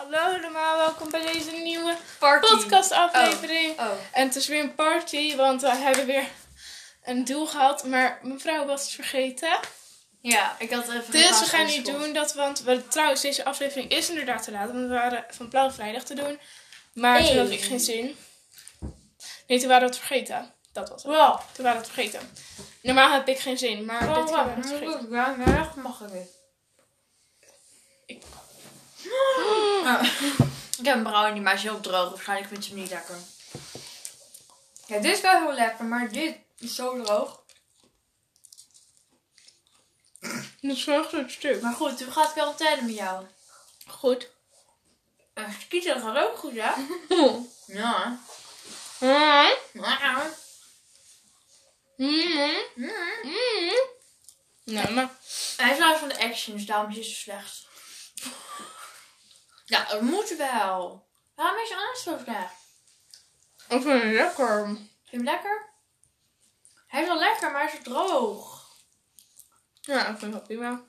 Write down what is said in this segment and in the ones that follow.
Hallo allemaal, welkom bij deze nieuwe podcastaflevering. Oh. En het is weer een party, want we hebben weer een doel gehad, maar mevrouw was het vergeten. Ja, ik had even. Dus we gaan niet doen dat, want we, trouwens deze aflevering is inderdaad te laat, want we waren van plan vrijdag te doen. Maar toen had ik geen zin. Nee, toen waren we het vergeten. Dat was het. Wow. Toen waren we het vergeten. Normaal heb ik geen zin, maar Oh, dit keer wow. waren we het vergeten. Ja, mag ik niet. Ik-. Ik heb een brownie, maar hij is heel droog. Waarschijnlijk vind je hem niet lekker. Ja, dit is wel heel lekker, maar dit is zo droog. Dat is wel een stuk. Maar goed, hoe gaat het quarantaine met jou? Goed. Uh, skieten gaat ook goed, hè? Ja. Mm. Ja. Mm. Mm. Nou, maar Hij is nou van de action, dus daarom is hij zo slecht. Ja, dat moet wel. Waarom is je anders zo slecht? ik vind het lekker. Vind je hem lekker? Hij is wel lekker, maar hij is droog. Ja, ik vind het wel prima.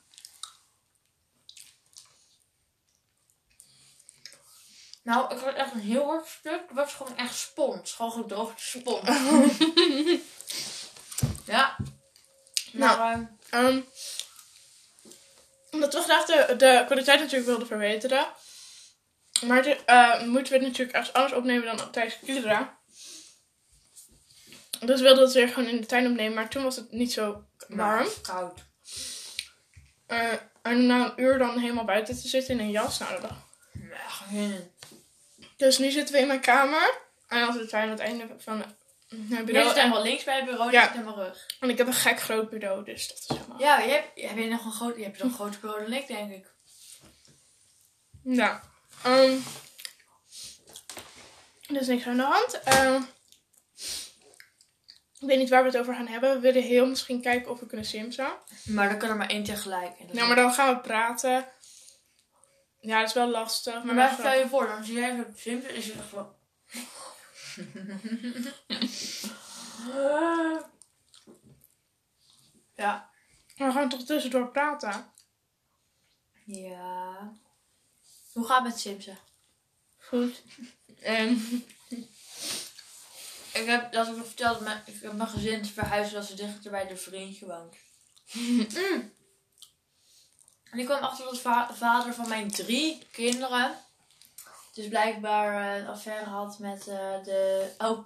Nou, ik had echt een heel hard stuk. Het was gewoon echt spons. Gewoon gedroogde spons. ja. Nou. Maar, ehm, Ehm, omdat we graag de, de kwaliteit natuurlijk wilden verbeteren. Maar eh, moeten we het natuurlijk ergens anders opnemen dan tijdens Kildera. Dus we wilden het weer gewoon in de tuin opnemen, maar toen was het niet zo warm. koud. Eh, en na een uur dan helemaal buiten te zitten in een jas. Nou, dat geen. Dus nu zitten we in mijn kamer. En als we aan het einde van mijn Je bureau. zit En, helemaal links bij het bureau, Ja. je zit helemaal rug. en ik heb een gek groot bureau, dus dat is helemaal... Ja, je hebt, heb je nog een groot, je hebt nog een groter bureau dan ik, denk ik. Ja. Ehm er is niks aan de hand. Ehm, ik weet niet waar we het over gaan hebben. We willen heel misschien kijken of we kunnen simsen. Maar dan kan er maar één tegelijk. Dat Nou, maar dan gaan we praten. Ja, dat is wel lastig. Maar, Maar stel je voor, dan zie jij zo simpel is het echt van... ja. Maar we gaan toch tussendoor praten. Ja. Hoe gaat het met Simsen? Goed. Ehm, Ik heb, dat ik nog verteld, mijn, ik heb mijn gezin verhuisd dat ze dichter bij de vriendje woont. Mm. En ik kwam achter dat va- vader van mijn drie kinderen dus blijkbaar eh, een affaire had met eh, de au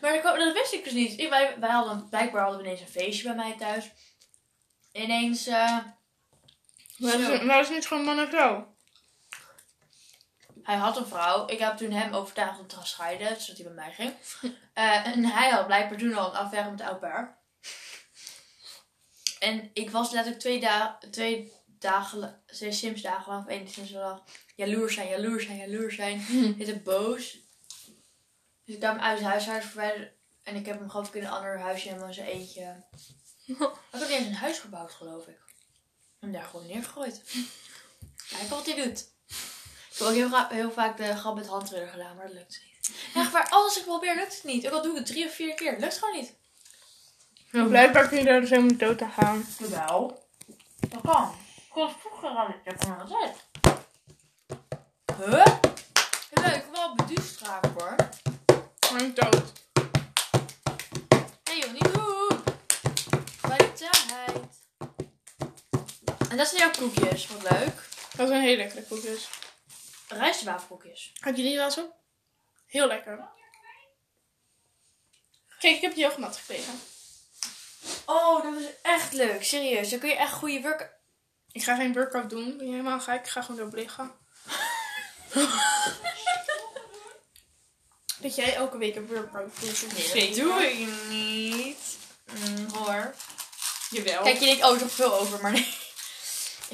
maar dat, wist ik dus niet. Ik, wij, wij hadden, blijkbaar hadden we ineens een feestje bij mij thuis. Ineens... eh, maar, is, maar is niet gewoon man en vrouw? Hij had een vrouw. Ik heb toen hem overtuigd om te gaan scheiden, zodat hij bij mij ging. Eh, en hij had blijkbaar toen al een affaire met pair. En ik was letterlijk twee, da twee dagen, twee Sims dagen lang, of één Sims dag, jaloers zijn, jaloers zijn, jaloers zijn. Hij is boos. Dus ik kwam uit het huishuis verwijderd. En ik heb hem geloof ik in een ander huisje in zijn eentje. Ik heb ook eens een huis gebouwd, geloof ik. En daar gewoon neergegooid. Kijk wat hij doet. Ik heb ook heel, heel vaak de grap met handridder gedaan, maar dat lukt niet. Echt waar, alles ik probeer lukt het niet. Ook al doe ik het drie of vier keer, het lukt gewoon niet. Nou, blijkbaar kun je daar dus helemaal dood aan gaan. Wel. Dat kan. Ik was vroeger al niet, dat kan altijd. Huh? Ja, ik wil wel beduust raken hoor. Gewoon dood. Nee joh, niet doen. Kwaliteit. En dat zijn jouw koekjes, wat leuk. Dat zijn hele lekkere koekjes. Rijstwafelkoekjes. Had je die wel zo? Heel lekker. Kijk, ik heb yoghurt gekregen. Oh, dat is echt leuk. Serieus, dan kun je echt goede werken. Ik ga geen workout doen. Ben je helemaal gek? Ik ga gewoon erop liggen. dat jij elke week een workout doet. Nee, dat doe ik niet. Mm, hoor. Jawel. Kijk, je denkt, oh, nog veel over, maar nee.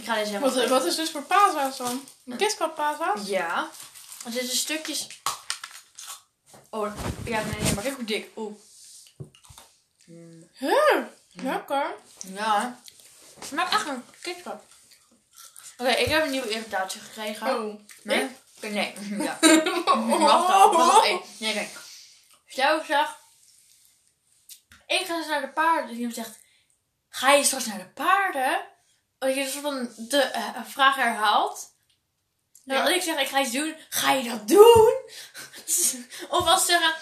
Ik ga deze even... wat, wat is dus voor paaswaas dan? Een KitKat paaswaas? Ja. Er zitten stukjes... Oh, ja, nee, nee, maar kijk hoe dik. Oeh. Huh, lekker. Ja. Het smaakt echt een KitKat. Oké, ik heb een nieuwe irritatie gekregen. Oh. Nee? Oké, nee. Ja. Wacht dan. Wacht even. Nee, kijk. Stel ik zeg... Ik ga eens naar de paarden. Dus iemand zegt... Ga je straks naar de paarden? Dat je een soort van de eh, vraag herhaalt. Dan Ja. als ik zeg, ik ga iets doen, ga je dat doen? of als ze zeggen,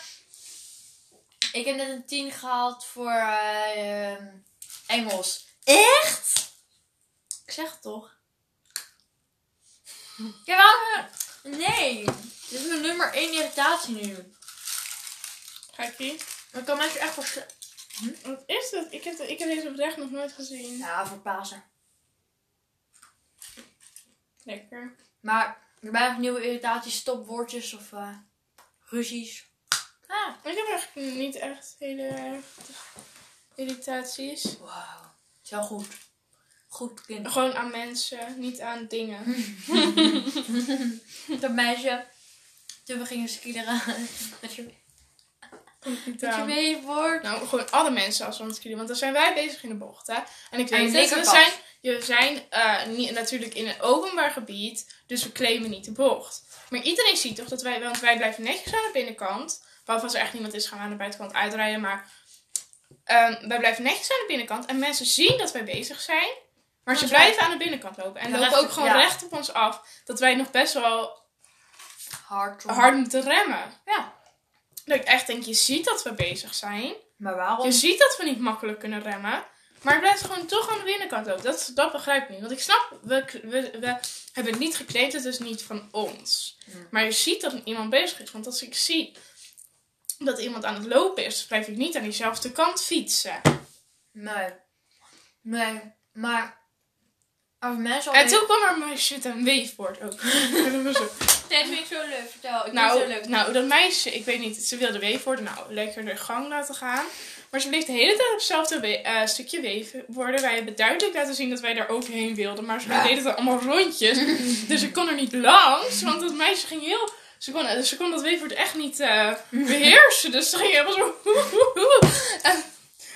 ik heb net een 10 gehaald voor eh, ehm, Engels. Echt? Ik zeg het toch? Ja, waarom? Nee. Dit is mijn nummer 1 irritatie nu. Ga ik hier? Dan kan mensen echt voor... Wat is dat? Ik heb, ik heb deze oprecht nog nooit gezien. Ja, voor Pasen. Lekker. Maar er zijn nog nieuwe irritaties, stopwoordjes of eh, ruzies. Ah. Ik heb eigenlijk niet echt hele irritaties. Wauw. Is wel goed. Goed kind. Gewoon aan mensen, niet aan dingen. Dat meisje, toen we gingen skileren, dat je, dat je mee wordt. Nou, gewoon alle mensen als we aan het. Want dan zijn wij bezig in de bocht, hè. En ik weet de het, we zijn, je zijn eh, niet, natuurlijk in een openbaar gebied. Dus we claimen niet de bocht. Maar iedereen ziet toch dat wij, want wij blijven netjes aan de binnenkant. Behalve als er echt niemand is, gaan we aan de buitenkant uitrijden. Maar ehm, wij blijven netjes aan de binnenkant. En mensen zien dat wij bezig zijn. Maar ze Dat blijven aan de binnenkant lopen. En Ja, lopen ook gewoon ja. recht op ons af. Dat wij nog best wel Hard. hard moeten remmen. Ja. Dat ik echt denk, je ziet dat we bezig zijn. Maar waarom? Je ziet dat we niet makkelijk kunnen remmen. Maar het blijft gewoon toch aan de binnenkant lopen. Dat, dat begrijp ik niet. Want ik snap, we, we, we hebben het niet gekleed. Het is niet van ons. Maar je ziet dat iemand bezig is. Want als ik zie dat iemand aan het lopen is, blijf ik niet aan diezelfde kant fietsen. Nee. Nee. Maar als mensen En toen kwam er meisje met een weefwoord ook. Ook- Nee, dat vind ik zo leuk. Vertel. Ik vind het nou, zo leuk. nou, dat meisje, ik weet niet, ze wilde weefwoorden. Nou, lekker de gang laten gaan. Maar ze bleef de hele tijd op hetzelfde we- eh, stukje weefwoorden. Wij hebben duidelijk laten zien dat wij daar ook heen wilden. Maar ze Ja. deden het allemaal rondjes. dus ik kon er niet langs. Want dat meisje ging heel... Ze kon, ze kon dat weefwoord echt niet eh, beheersen. Dus ze ging helemaal zo... en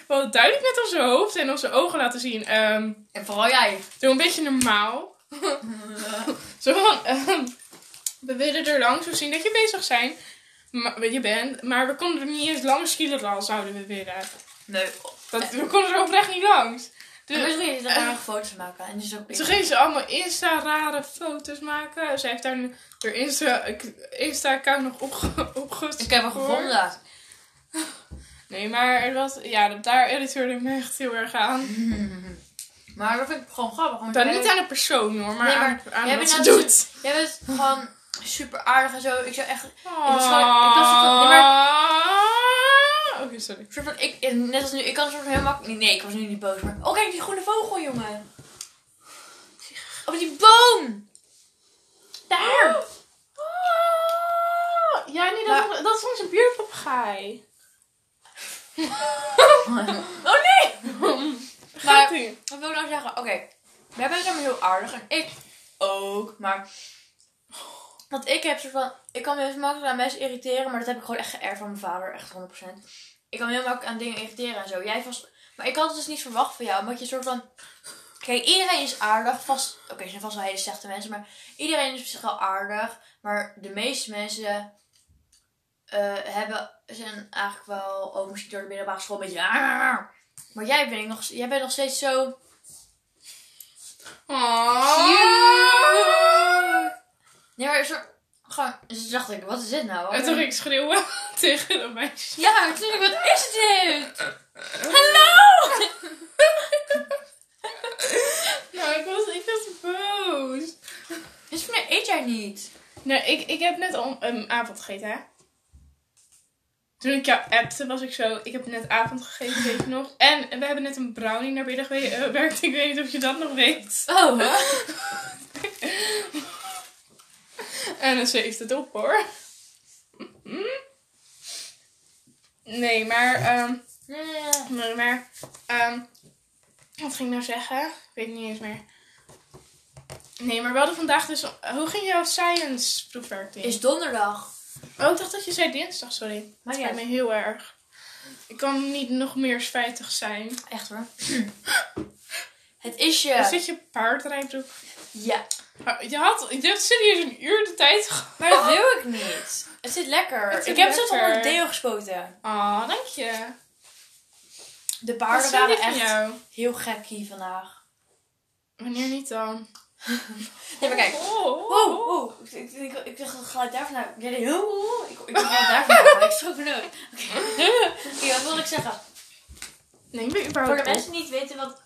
we hadden duidelijk met onze hoofd en onze ogen laten zien. ehm, En vooral jij. Doe een beetje normaal. Zo van, ehm, we willen er langs, we zien dat je bezig zijn. Maar, je bent, maar we konden er niet eens langs skileren al zouden we willen. Nee. Dat, we konden er oprecht niet langs. Dus Dus, misschien is dat eh, nog foto's maken. En dus ook toen ging ze allemaal Insta-rare foto's maken. Ze heeft daar nu haar Insta- Insta-account nog opge opgestuurd. Ik heb hem gevonden. Nee, maar het was, ja, daar irriteerde ik me echt heel erg aan. Maar dat vind ik gewoon grappig. Dan jij- niet aan de persoon hoor, maar, Nee, maar aan, aan wat ze nou doet. Jij bent gewoon super aardig en zo. Ik zou echt... was gewoon- ik was Oké, sorry. Soort van, ik, net als nu, ik kan soort van heel makkelijk... Nee, ik was nu niet boos, maar... Oh, kijk, die groene vogel, jongen. Op die boom. Daar. Ah, ja, nee, dat, dat is onze. Oh, nee. Maar-? Wat wil ik nou zeggen? Oké, jij bent helemaal heel aardig en ik ook, maar... Want ik heb soort van... Ik kan me heel makkelijk aan mensen irriteren, maar dat heb ik gewoon echt geërfd van mijn vader, echt 100%. Ik kan me heel makkelijk aan dingen irriteren en zo. Jij vast... Maar ik had het dus niet verwacht van jou, omdat je soort van... Kijk, iedereen is aardig, vast... Oké, er zijn vast wel hele slechte mensen, maar iedereen is op zich wel aardig. Maar de meeste mensen eh, hebben, zijn eigenlijk wel, ook misschien door de middelbare school, een beetje... Maar jij, ben ik nog, jij bent nog steeds zo... Cute. Nee, maar zo... Gewoon, dus dacht ik, wat is dit nou? En toen ging ik schreeuwen tegen dat meisje. Ja, toen dacht ik, wat is dit? Hallo! Nou, ik was, ik was boos. Dus wanneer eet jij niet? Nee, ik, ik heb net al een avond gegeten, hè. Toen ik jou appte, was ik zo... Ik heb net avond gegeten, weet je nog. En we hebben net een brownie naar binnen gewerkt. Ik weet niet of je dat nog weet. Oh, hè? En ze heeft het op, hoor. Nee, maar... ehm Nee, maar... ehm, wat ging ik nou zeggen? Ik weet het niet eens meer. Nee, maar we hadden vandaag dus... Hoe ging jouw science proefwerk? Is donderdag. Oh, ik dacht dat je zei dinsdag, sorry. Maar ja, me heel erg. Ik kan niet nog meer spijtig zijn. echt hoor. Het is je. Zit je paardrijbroek? Ja. Je had, je hebt serieus een uur de tijd gehad. Maar dat wil ik niet. Het zit lekker. Het zit ik heb het zelfs onder de deo gespoten. Oh, dank je. De paarden waren echt jou? heel gek hier vandaag. Wanneer niet dan? Nee, maar kijk. Oh, oh, Wow, oh. wow. Ik, ik, ik, ik dacht het geluid daarvan. Jij deed heel. Ik, ik dacht het daarvan. Ik schrok me nooit. Oké. Oké, wat wilde ik zeggen? Nee, ik Voor de mensen die niet weten wat...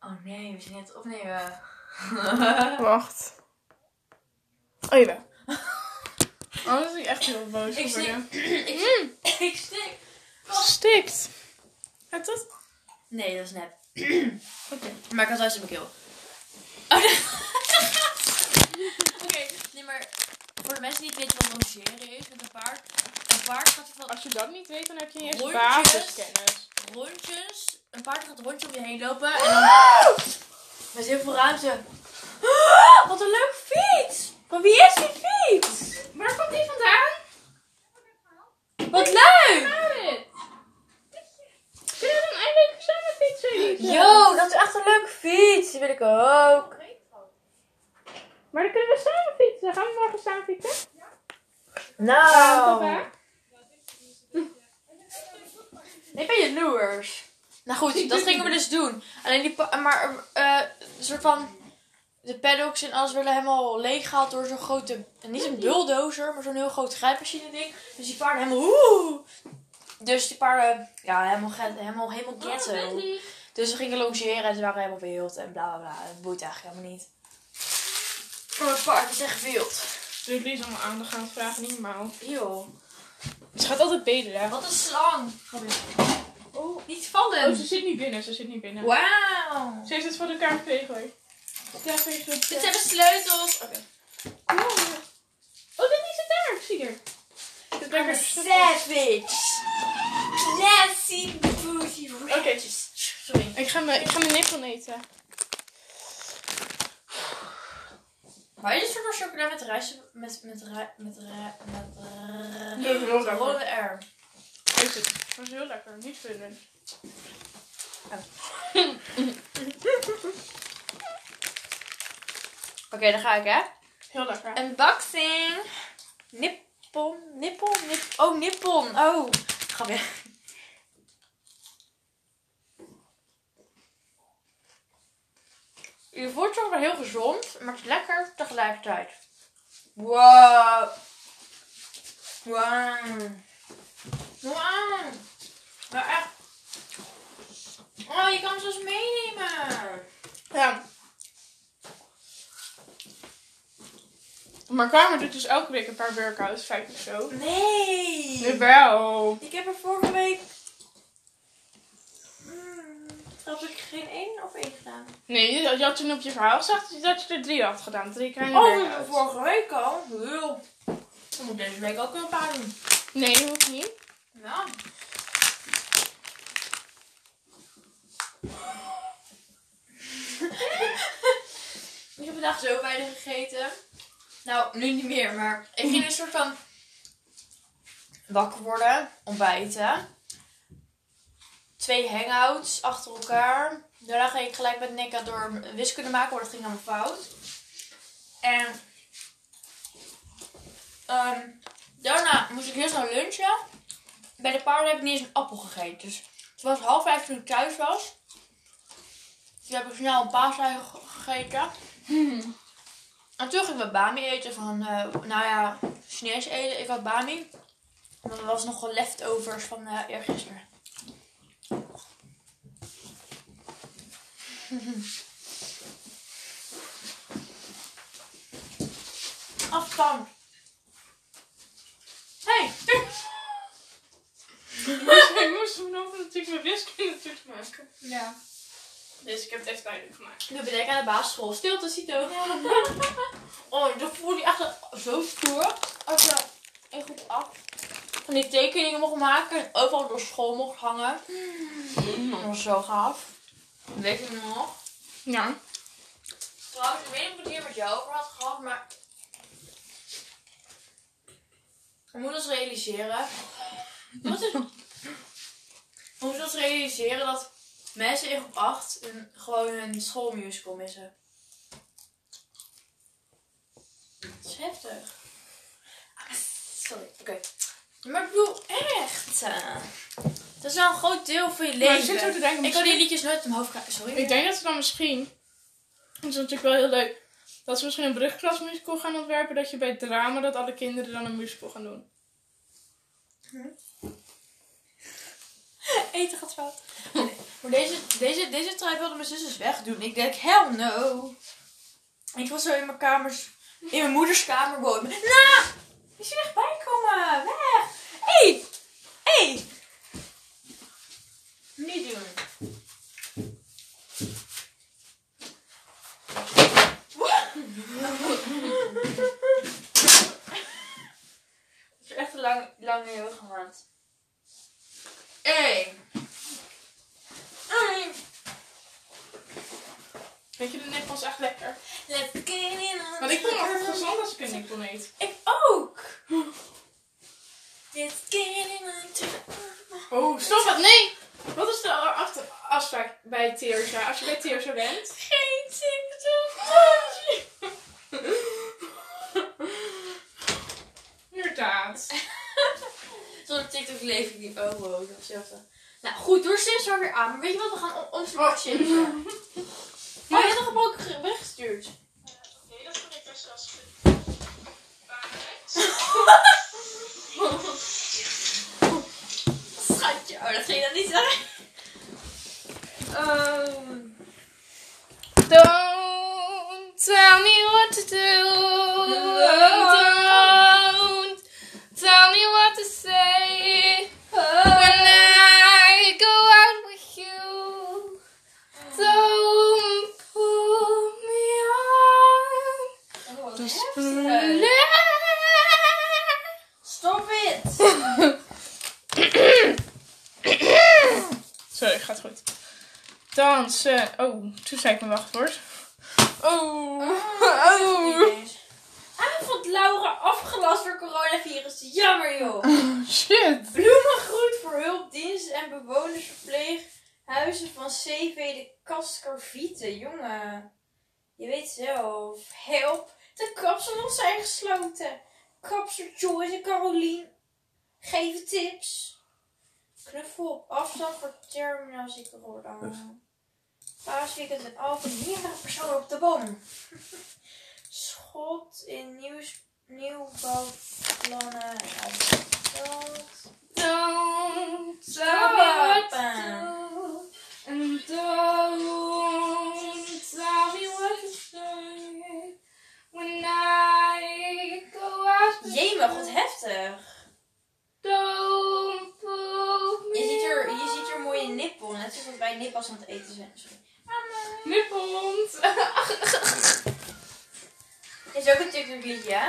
Oh nee, we zijn net opnemen. Wacht. Oh, jawel. Anders is hij echt heel boos Ik geworden. ik, ik stik. Stikt. Gaat dat? Nee, dat is nep. Oké. Maar ik had thuis in mijn keel. Oh, nee. Oké, nee, maar voor de mensen die niet weten wat logeren is met een paard. Een paard gaat van Als je dat niet weet, dan heb je niet eens Rondjes. basiskennis. rondjes. Een paard gaat rondje om je heen lopen en dan met heel veel ruimte. Wat een leuke fiets! Van wie is die fiets? Waar komt die vandaan? Wat leuk! Kunnen we dan eindelijk samen fietsen? Yo, dat is echt een leuke fiets. Die wil ik ook. Maar dan kunnen we samen fietsen. Gaan we morgen samen fietsen? Nou. Ik ben jaloers. Nou goed, dat gingen we niet. dus doen. Alleen die, maar eh, een soort van, de paddocks en alles werden helemaal leeggehaald door zo'n grote, niet een bulldozer, maar zo'n heel groot grijpmachine ding. Dus die paarden helemaal, oeh. Dus die paarden, ja, helemaal, get- helemaal, helemaal ghetto. Dus ze gingen longeren en ze waren helemaal wild en bla bla bla. Het boeit eigenlijk helemaal niet. Maar het paard is echt wild. Dus Lies allemaal aandacht aan het vragen, niet normaal. Joh. Ze gaat altijd bedelen. Wat een slang. Oh. Niet oh, vallen. ze zit niet binnen. Ze zit niet binnen. Wauw. Ze heeft het voor elkaar gekregen hoor. Ja. Dit zijn de sleutels. Oké. Oh, oh, dit is het daar. Zie je. Dit lekker savage. Nasty booty Oké. Sorry. Ik ga mijn, ik ga mijn nippel eten. Maar is soort van chocola met rijst met met rij- met rij- met rij- Dat is heel lekker. rode R. Eet het. Dat is heel lekker. Niet vullen. Oké, dan ga ik hè. Heel lekker. Unboxing. Nippon, nippon, nip. Oh, nippon. Oh. Ga weer. Je voelt toch wel heel gezond, maar het is lekker tegelijkertijd. Wow. Wow. Wow. Maar echt. Oh, je kan hem zelfs meenemen. Ja. Maar Kamer doet dus elke week een paar workouts, vijf of zo. Nee. Jawel. Ik heb er vorige week. Hmm, had ik geen één of één gedaan? Nee, je, je had toen op je verhaal gezegd dat je er drie had gedaan. Drie kleine Oh, vorige week al? Heel. Dan moet deze week ook een paar doen. Nee, dat hoeft niet. Ja. ik heb vandaag zo weinig gegeten. Nou, nu niet meer, maar ik ging een soort van wakker worden, ontbijten. Twee hangouts achter elkaar. Daarna ging ik gelijk met Nika door wiskunde maken, maar dat ging helemaal fout. En ehm, daarna moest ik heel snel lunchen. Bij de paarden heb ik niet eens een appel gegeten. Dus het was half vijf toen ik thuis was. Toen heb ik snel een paasei ge- gegeten. En toen ging ik wat bami eten van, eh, nou ja, Chinees eten. Ik had bami. En dat was nog wel leftovers van eh eergisteren. Afstand. Hey! ik moest vanochtend natuurlijk mijn wiskunde toets maken. Ja. Dus ik heb het even duidelijk gemaakt. Nu ben ik aan de basisschool. Stilte, Cito. oh, dan voelde je echt zo stoer. Als je in groep 8 van die tekeningen mocht maken. En overal door school mocht hangen. Dat was zo gaaf. Weet je nog? Ja. Trouwens, ik weet niet of ik het hier met jou over had gehad, maar... We moeten ons realiseren... We moeten, we moeten ons realiseren dat mensen in groep 8 een, gewoon een schoolmusical missen. Dat is heftig. Ah, Sorry, oké. Maar ik bedoel, echt. eh, Dat is wel een groot deel van je Maar ik leven. zit zo te denken, ik kan die liedjes nooit in mijn hoofd krijgen. Sorry. Ik denk dat ze dan misschien Het is natuurlijk wel heel leuk dat ze misschien een brugklasmusical gaan ontwerpen. Dat je bij drama dat alle kinderen dan een musical gaan doen. Eten gaat fout. Maar deze, deze, deze trui wilde mijn zus dus wegdoen. Ik denk, hell no. Ik was zo in mijn kamers, in mijn moeders kamer wonen. Nou, is je erbij komen? Weg. Hé, hey. Hey. Niet doen. Het is echt een lang, lange heel gemaakt. Eén. Eén. Weet je, de nippel is echt lekker. On Want ik ben altijd gezond als ik een nippel eet. Ik ook. Oh, stop het. Nee! Wat is de afspraak bij Teersa? Als je bij Teersa bent? Geen TikTok. Inderdaad. Zonder TikTok leef ik niet. Oh wow, dat is zelfde. Nou goed, door Sims weer aan. Maar weet je wat, we gaan on- ons oh. Simsen. Oh, je hebt nog een ook ge- weggestuurd. Nee, dat vond ik best wel Schatje. Oh, dat ging je dan niet zeggen. Ehm. Don't tell me what to do. Goed. Dansen. Oh, toen zei ik mijn wachtwoord. Oh. Oh. Avond Laura afgelast door coronavirus. Jammer joh. Shit. Bloemengroet voor hulpdiensten en bewonersverpleeghuizen van CV de Kaskarvieten. Jongen, je weet zelf. Help, de kapsalons zijn gesloten. Kapster Joyce en Carolien geven tips. Knuffel op afstand voor terminaal zieke worden. Paasweekend en Alphen, meerdere personen op de bom. Schot in nieuws, nieuwbouwplannen en. Don't to Stop. do. And don't tell me what to say. When I go out Jemig, wat heftig. Don't pull mooie nippel, net zoals wij nippels aan het eten zijn. Sorry. Nippelhond. Is ook een TikTok liedje, hè?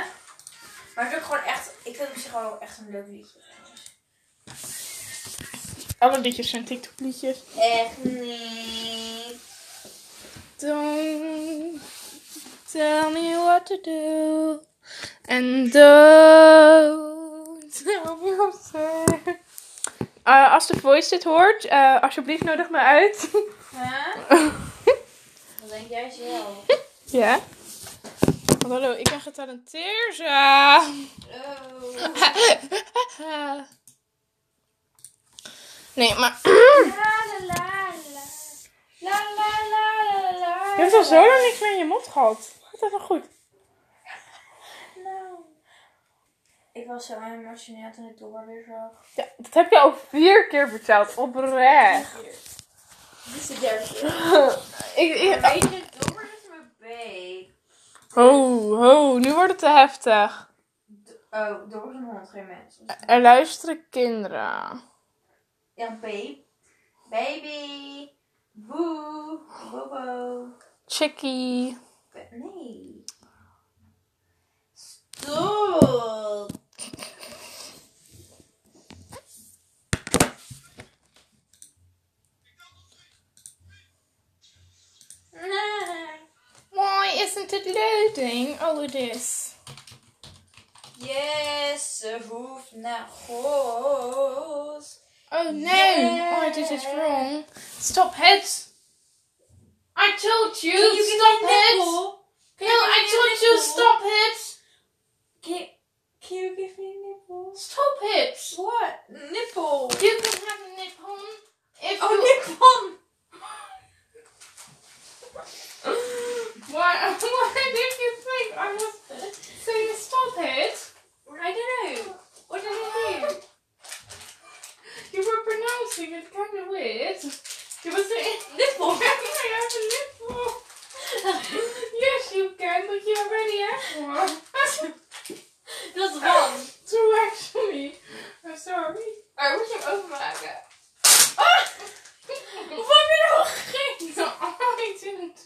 Maar het is ook gewoon echt, ik vind het op zich wel echt een leuk liedje. Alle liedjes zijn TikTok liedjes. Echt niet. Don't tell me what to do. And don't tell me what to say. Uh, als de voice dit hoort, uh, alsjeblieft nodig me uit. Huh? Wat denk jij zelf? ja. Want hallo, ik ben getalenteerd. Oh. nee, maar La la la la. La la la la la. je hebt al zo lang niks meer in je mond gehad. Gaat wel goed? Nou. Ik was zo emotioneel toen ik door weer zag. Ja, dat heb je al vier keer verteld. Oprecht. Dit is de derde keer. ik, ik, Weet je, door is mijn babe. Ho, ho, nu wordt het te heftig. Oh, door is een hond, geen mens. Er luisteren kinderen. Ja, babe. Baby. Boe. Bobo. Chickie. Nee. Stop. Why isn't it loading? Oh, it is. Yes, ze hoeft naar huis. Oh no! Yeah. Oh, I did it wrong. Stop it! I told you! You stop a it! nipple? No, I a told you nipple? stop it! Can, can you give me a nipple? Stop it! What? Nipple. You can have a nipple if Oh, you. nippon. Why, why did you think I was saying stop it? I don't know. What did I do? You were pronouncing it kind of weird. You were saying Nipple. I have a nipple. Yes, you can, but you already have one. Is one. True, actually. I'm sorry. Maar moet je hem openmaken? Hoe heb je nou gegeten? No, I didn't.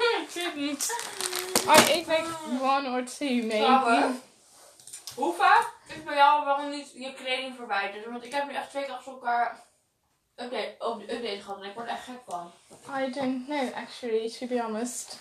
I didn't. I ate like one or two, maybe. hoe vaak is bij jou waarom niet je kleding verwijderd? Want ik heb nu echt twee keer achter elkaar update, de update gehad en ik word echt gek van. I don't know, actually, to be honest.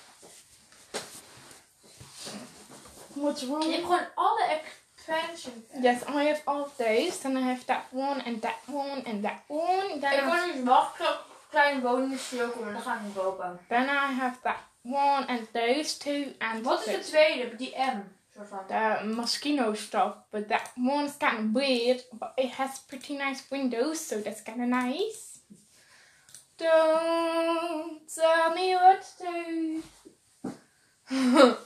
What's Je wrong? hebt gewoon alle expansion. Yes, I have all of those. Then I have that one and that one and that one. Then, Ik word nu wachten kleine woningen komen, dan ga ik hem kopen. then I have that one and those two and Wat is de tweede? Die M. Soort van. the Moschino stuff, but that one's kind of weird, but it has pretty nice windows, so that's kind of nice. Don't tell me what to do.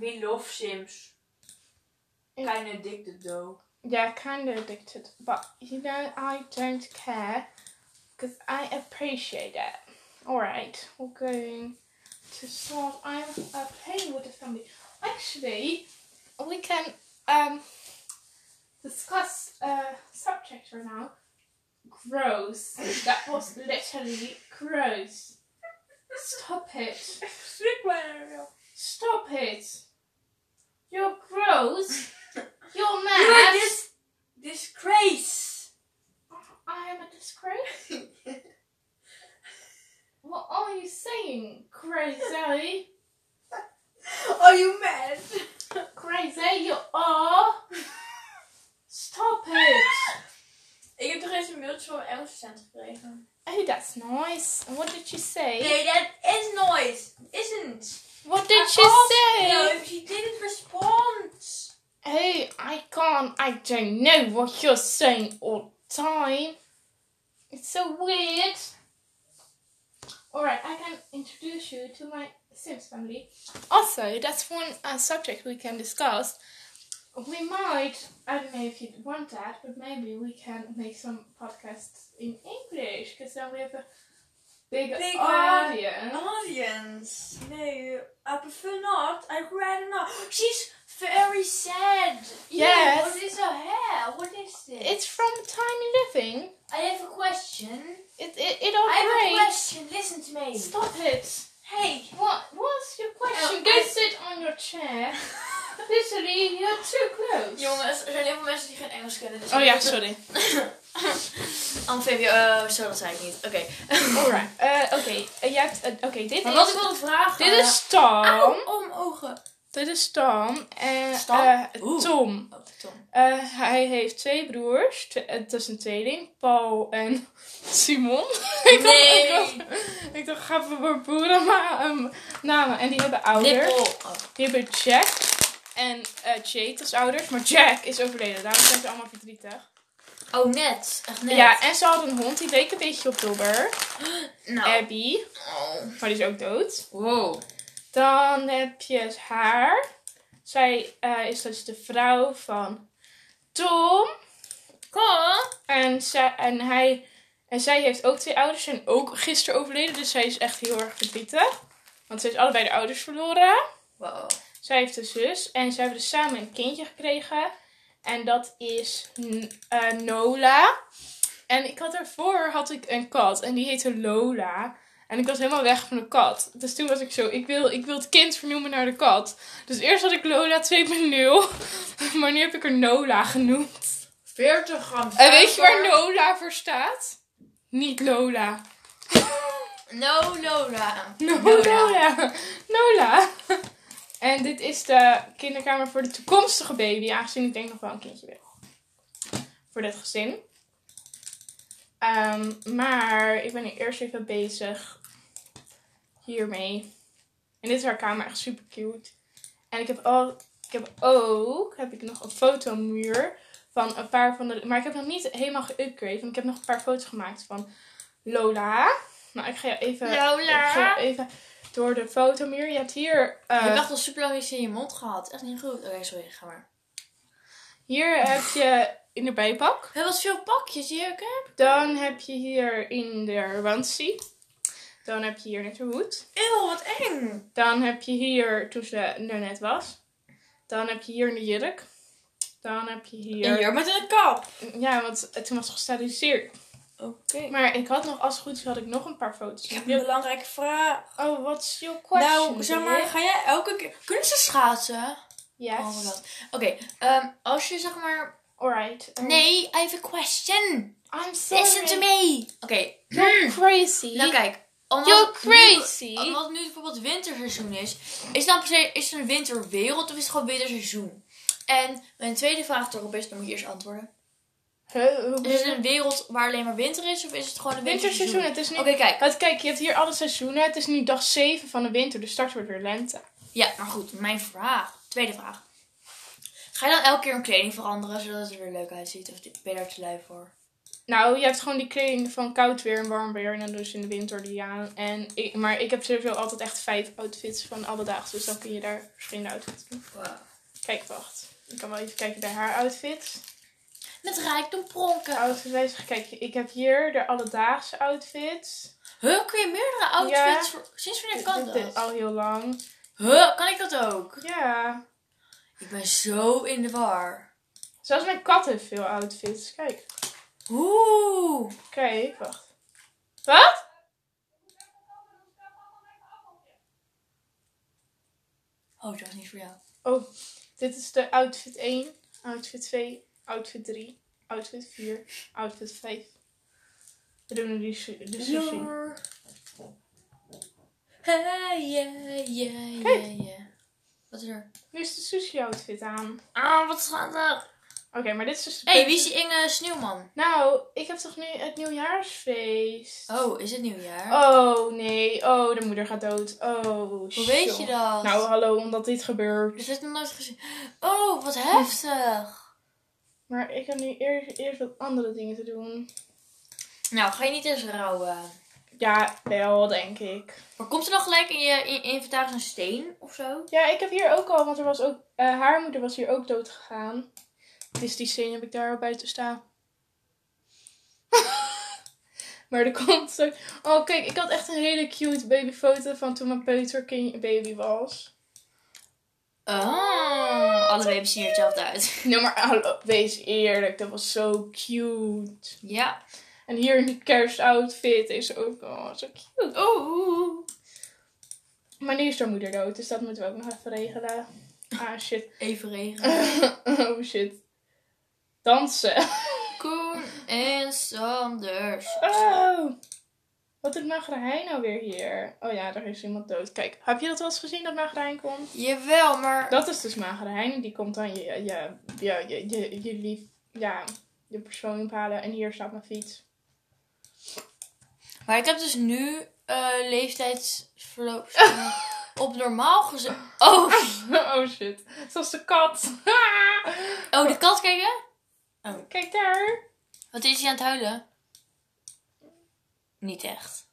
Wie love Sims? Kind of addicted though. Yeah, kind of addicted, but you know, I don't care because I appreciate it. Alright, we're going to start. I'm uh, playing with the family. Actually, we can um discuss a subject right now. Gross. that was literally gross. Stop it. Stop it. You're gross. You're mad. You're dis disgrace. I am a disgrace. what are you saying, crazy? Are you mad? Crazy, you are. Stop it. Ik heb toch eens een mailtje van mijn Engelse cent gekregen. Oh, that's nice. And what did you say? Nee, that is nice. Isn't. What did I she say? No, she didn't respond. Hey, I can't. I don't know what you're saying all the time. It's so weird. Alright, I can introduce you to my Sims family. Also, that's one uh, subject we can discuss. We might, I don't know if you want that, but maybe we can make some podcasts in English because then we have a big, Big, uh, audience. Audience. No, I prefer not. I'd rather not. She's very sad. Yes. What is her hair? What is this? It's from Tiny Living. I have a question. It, it, it all I have a question. Listen to me. Stop it. Hey. What What's your question? Oh, Go I- sit on your chair. Literally, you're too close. Jongens, er zijn heel veel mensen die geen Engels kennen. Dus Oh ja, sorry. Amphibia. Oh, zo dat zei ik niet. Oké. Alright. eh Oké, eh, je hebt. eh, Oké, dit Maar wat ik is. wilde vragen. Dit is Tom. Mijn ogen. Dit is Tom. En eh, Oeh. Tom. Oh, Tom. Eh, hij heeft twee broers. Twe- Het is een tweeling. Paul en Simon. ik, dacht, ik, dacht, ik dacht, ga voor boeren maar, ehm, namen. En die hebben ouders. Oh. Die hebben Jack en eh Jade als ouders. Maar Jack is overleden. Daarom zijn ze allemaal verdrietig. Oh, net. Echt net. Ja, en ze hadden een hond. Die leek een beetje op Dobber. Nou. Abby. Oh. Maar die is ook dood. Wow. Dan heb je haar. Zij eh, is dus de vrouw van Tom. Kom. En, zij, en, hij, en zij heeft ook twee ouders. Zijn ook gisteren overleden. Dus zij is echt heel erg verdrietig. Want ze heeft allebei de ouders verloren. Wow. Zij heeft een zus. En ze hebben dus samen een kindje gekregen. En dat is eh, Nola. En ik had daarvoor had ik een kat. En die heette Lola. En ik was helemaal weg van de kat. Dus toen was ik zo, ik wil, ik wil het kind vernoemen naar de kat. Dus eerst had ik Lola 2.0. Maar nu heb ik er Nola genoemd. 40 gram En weet je waar. Nola voor staat? Niet Lola. No Lola. No, Nola. Nola. En dit is de kinderkamer voor de toekomstige baby. Aangezien ik denk nog wel een kindje wil. Voor dit gezin. Ehm, maar ik ben nu eerst even bezig hiermee. En dit is haar kamer. Echt super cute. En ik heb, al, ik heb ook heb ik nog een fotomuur van een paar van de... Maar ik heb nog niet helemaal geüpgrade. Want ik heb nog een paar foto's gemaakt van Lola. Nou, ik ga je even, Lola. ik ga je even door de foto meer. Je hebt hier, eh, je hebt echt al super lang iets in je mond gehad. Echt niet goed. Oké, sorry, ga maar. hier heb je in de bijpak. Hebben wat veel pakjes hier, oké? Dan heb je hier in de onesie. Dan heb je hier net de hoed. Eeuw, wat eng. Dan heb je hier, toen ze er net was. Dan heb je hier een jurk. Dan heb je hier... Hier met een kap. Ja, want toen was gesteriliseerd. Oké. Maar ik had nog, als het goed is, had ik nog een paar foto's. Ik heb een belangrijke vraag. Oh, what's your question? Nou, zeg maar, ga jij elke keer... Kunnen ze schaatsen? Yes. Oh. Oké, ehm, als je zeg maar... Alright. um, Nee, I have a question. I'm sorry. Listen to me. Oké. You're crazy. Nou kijk. Omdat You're nu- crazy. Omdat het nu bijvoorbeeld winterseizoen is. Is het dan per se is het een winterwereld of is het gewoon winterseizoen? En mijn tweede vraag erop is, dan moet je eerst antwoorden. Huh, Is het een wereld waar alleen maar winter is of is het gewoon een Winterseizoen, winterseizoen? het is nu... Oké, kijk. Want kijk, je hebt hier alle seizoenen. Het is nu dag 7 van de winter, dus straks wordt weer lente. Ja, maar goed, mijn vraag. Tweede vraag. Ga je dan elke keer een kleding veranderen zodat het er weer leuk uitziet? Of ben je daar te lui voor? Nou, je hebt gewoon die kleding van koud weer en warm weer. En dan dus in de winter die aan. En ik, maar ik heb sowieso altijd echt vijf outfits van alle dagen. Dus dan kun je daar verschillende outfits doen. Kijk, wacht. Ik kan wel even kijken naar haar outfits. Met rijkdom pronken. Outfit wijzigen. Kijk, ik heb hier de alledaagse outfits. Huh, kun je meerdere outfits? voor- Sinds wanneer kan dat? al heel lang. Huh, kan ik dat ook? Ja. Ik ben zo in de war. Zelfs mijn kat heeft veel outfits. Kijk. Oeh. Kijk, wacht. Wat? Oh, dat was niet voor jou. Oh, dit is de outfit 1, outfit 2, outfit 3, outfit 4, outfit 5. We doen nu die de sushi. Hey, yeah, yeah, yeah, yeah. Wat is er? Nu is de sushi outfit aan. Ah, wat gaat er? Oké, maar dit is dus Hé, hey, wie is die Inge Sneeuwman? Nou, ik heb toch nu het nieuwjaarsfeest? Oh, is het nieuwjaar? Oh, nee. Oh, de moeder gaat dood. Oh, Hoe weet je dat? Nou, hallo, omdat dit gebeurt. Heb ik nog nooit gezien. Oh, wat heftig. Maar ik heb nu eerst, eerst wat andere dingen te doen. Nou, ga je niet eens rouwen. Ja, wel, denk ik. Maar komt er dan gelijk in je, in je inventaris een steen of zo? Ja, ik heb hier ook al, want er was ook, eh, haar moeder was hier ook dood gegaan. Dus die scène heb ik daar al buiten staan. maar er komt zo... Oh, kijk, ik had echt een hele cute babyfoto van toen mijn peuterkind baby was. Oh, alle baby's zien er hetzelfde uit. Nee, maar hallo, wees eerlijk, dat was zo cute. Ja. En hier in die kerstoutfit is ook oh, zo cute. Oeh. Maar nu is haar moeder dood, dus dat moeten we ook nog even regelen. Ah, shit. Even regenen. oh, shit. Dansen. Koen en Sanders. Oh! Wat doet Magerijn nou weer hier? Oh ja, daar is iemand dood. Kijk, heb je dat wel eens gezien dat Magerijn komt? Jawel, maar... Dat is dus Magerijn. Die komt dan je, je, je, je, je, je lief, ja, je persoon ophalen. En hier staat mijn fiets. Maar ik heb dus nu eh leeftijdsverloop op normaal gezet. Oh, oh shit. Zoals de kat. oh, de kat kijken? Kijk daar. Wat is hij aan het huilen? Niet echt.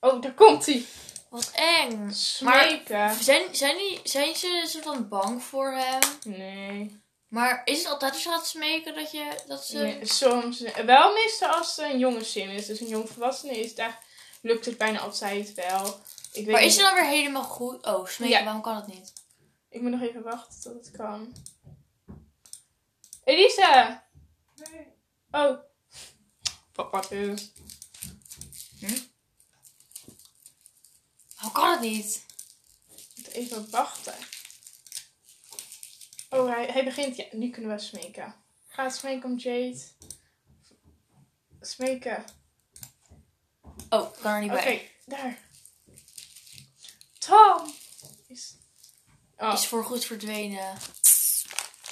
Oh, daar komt hij. Wat eng. Smeken. Zijn, zijn, die, zijn ze soort van bang voor hem? Nee. Maar is het altijd als je gaat smeken dat je... Dat ze... nee. Soms. Wel meestal als het een jonge sim is. Dus een jong volwassene is. Daar lukt het bijna altijd wel. Ik weet Maar is ze dan weer helemaal goed? Oh, smeken, Ja. waarom kan het niet? Ik moet nog even wachten tot het kan. Elisa! Oh. Papa dus. Waarom kan het niet? Moet even wachten. Oh, hij, hij begint. Ja, nu kunnen we smeken. Ga smeken om Jade. Smeken. Oh, kan er niet Oké, bij. daar. Tom! Is... Oh, Is voorgoed verdwenen.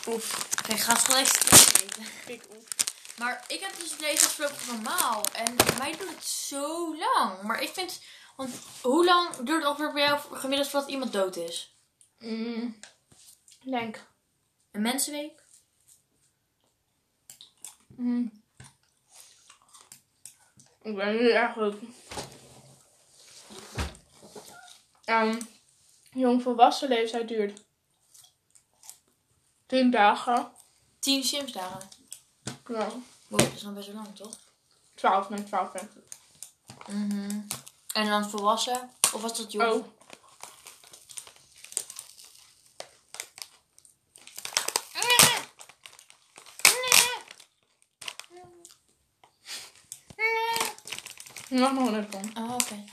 oef. Oké, ga het gelijk eten. Ik oef. Maar ik heb dus deze afgelopen normaal. En mij duurt het zo lang. Maar ik vind... Want hoe lang duurt het ongeveer bij jou gemiddeld voordat iemand dood is? Mm. Denk. Een mensenweek? Mm. Ik ben nu eigenlijk. um, jongvolwassen leeftijd duurt 10 dagen. 10 Simsdagen. Ja, Wow, dat is dan best wel lang, toch? 12 met 12 ben ik. Mhm. En dan volwassen? Of was dat jong? Oh. Nog een kom. Oh, oké.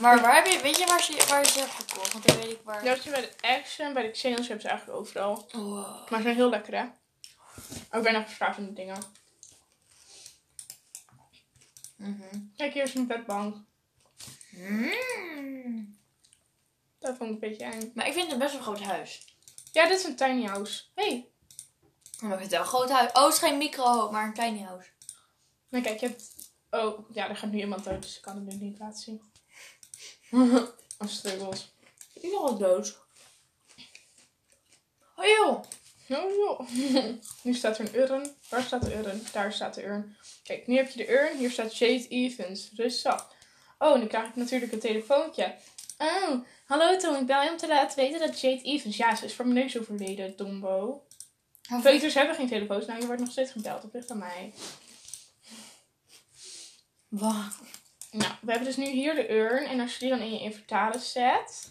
Maar waar heb je, weet je waar, ze, waar je ze hebt gekocht? Want dan weet ik waar. Ja, je bij de Action, bij de Xenos hebben ze eigenlijk overal. Wow. Maar ze zijn heel lekker, hè? Ook bijna verslavende dingen. Mhm. Kijk, hier is een bedbank. Mm. Dat vond ik een beetje eng. Maar ik vind het een best wel groot huis. Ja, dit is een tiny house. hey. Maar ik vind het wel een groot huis. Oh, het is geen micro, maar een tiny house. Maar kijk, je hebt... Oh, ja, er gaat nu iemand dood, dus ik kan het nu niet laten zien. Als struggles. Ik ben al dood. Oh joh. Oh joh. nu staat er een urn. Waar staat de urn? Daar staat de urn. Kijk, nu heb je de urn. Hier staat Jade Evans. Rustig. Oh, nu krijg ik natuurlijk een telefoontje. Oh, hallo Tom. Ik bel je om te laten weten dat Jade Evans... Ja, ze is voor mijn neus overleden, Dombo. Peuters hebben geen telefoons. Nou, je wordt nog steeds gebeld. Dat ligt aan mij. Wat? Nou, we hebben dus nu hier de urn. En als je die dan in je inventaris zet.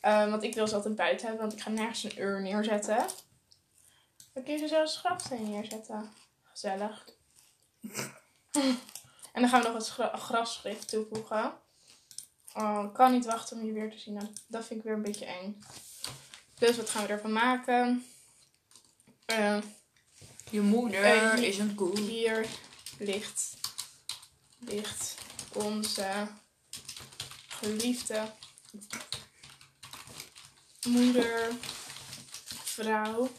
eh, want ik wil ze altijd buiten hebben, want ik ga nergens een urn neerzetten. Dan kun je ze zelfs grafsteen neerzetten. Gezellig. en dan gaan we nog gra- grasschrift toevoegen. Oh, ik kan niet wachten om je weer te zien. Nou, Dat vind ik weer een beetje eng. Dus wat gaan we ervan maken? Eh, Je moeder Eh, hier- is een koe. hier ligt, ligt onze geliefde moeder, vrouw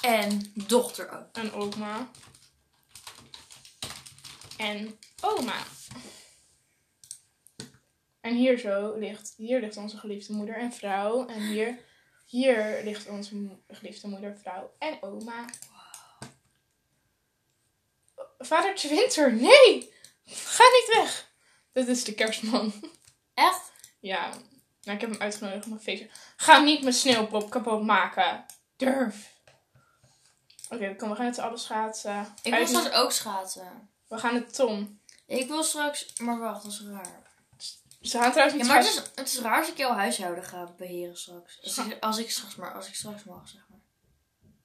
En dochter ook. en oma. En oma. En hier zo ligt, hier ligt onze geliefde moeder en vrouw. En hier, hier ligt onze geliefde moeder, vrouw en oma. Vadertje Winter, nee! Ga niet weg! Dit is de kerstman. Echt? Ja, nou, ik heb hem uitgenodigd op een feestje. Ga niet mijn sneeuwpop kapot maken. Durf. Oké, kom, we gaan het z'n allen schaatsen. Ik wil straks ook schaatsen. We gaan het Tom. Ik wil straks... Maar wacht, dat is raar. Ze gaan trouwens Ja, niet maar het schaatsen. is, het is raar als ik jouw huishouden ga beheren straks. Als ik, als ik straks maar, als ik straks mag, zeg maar.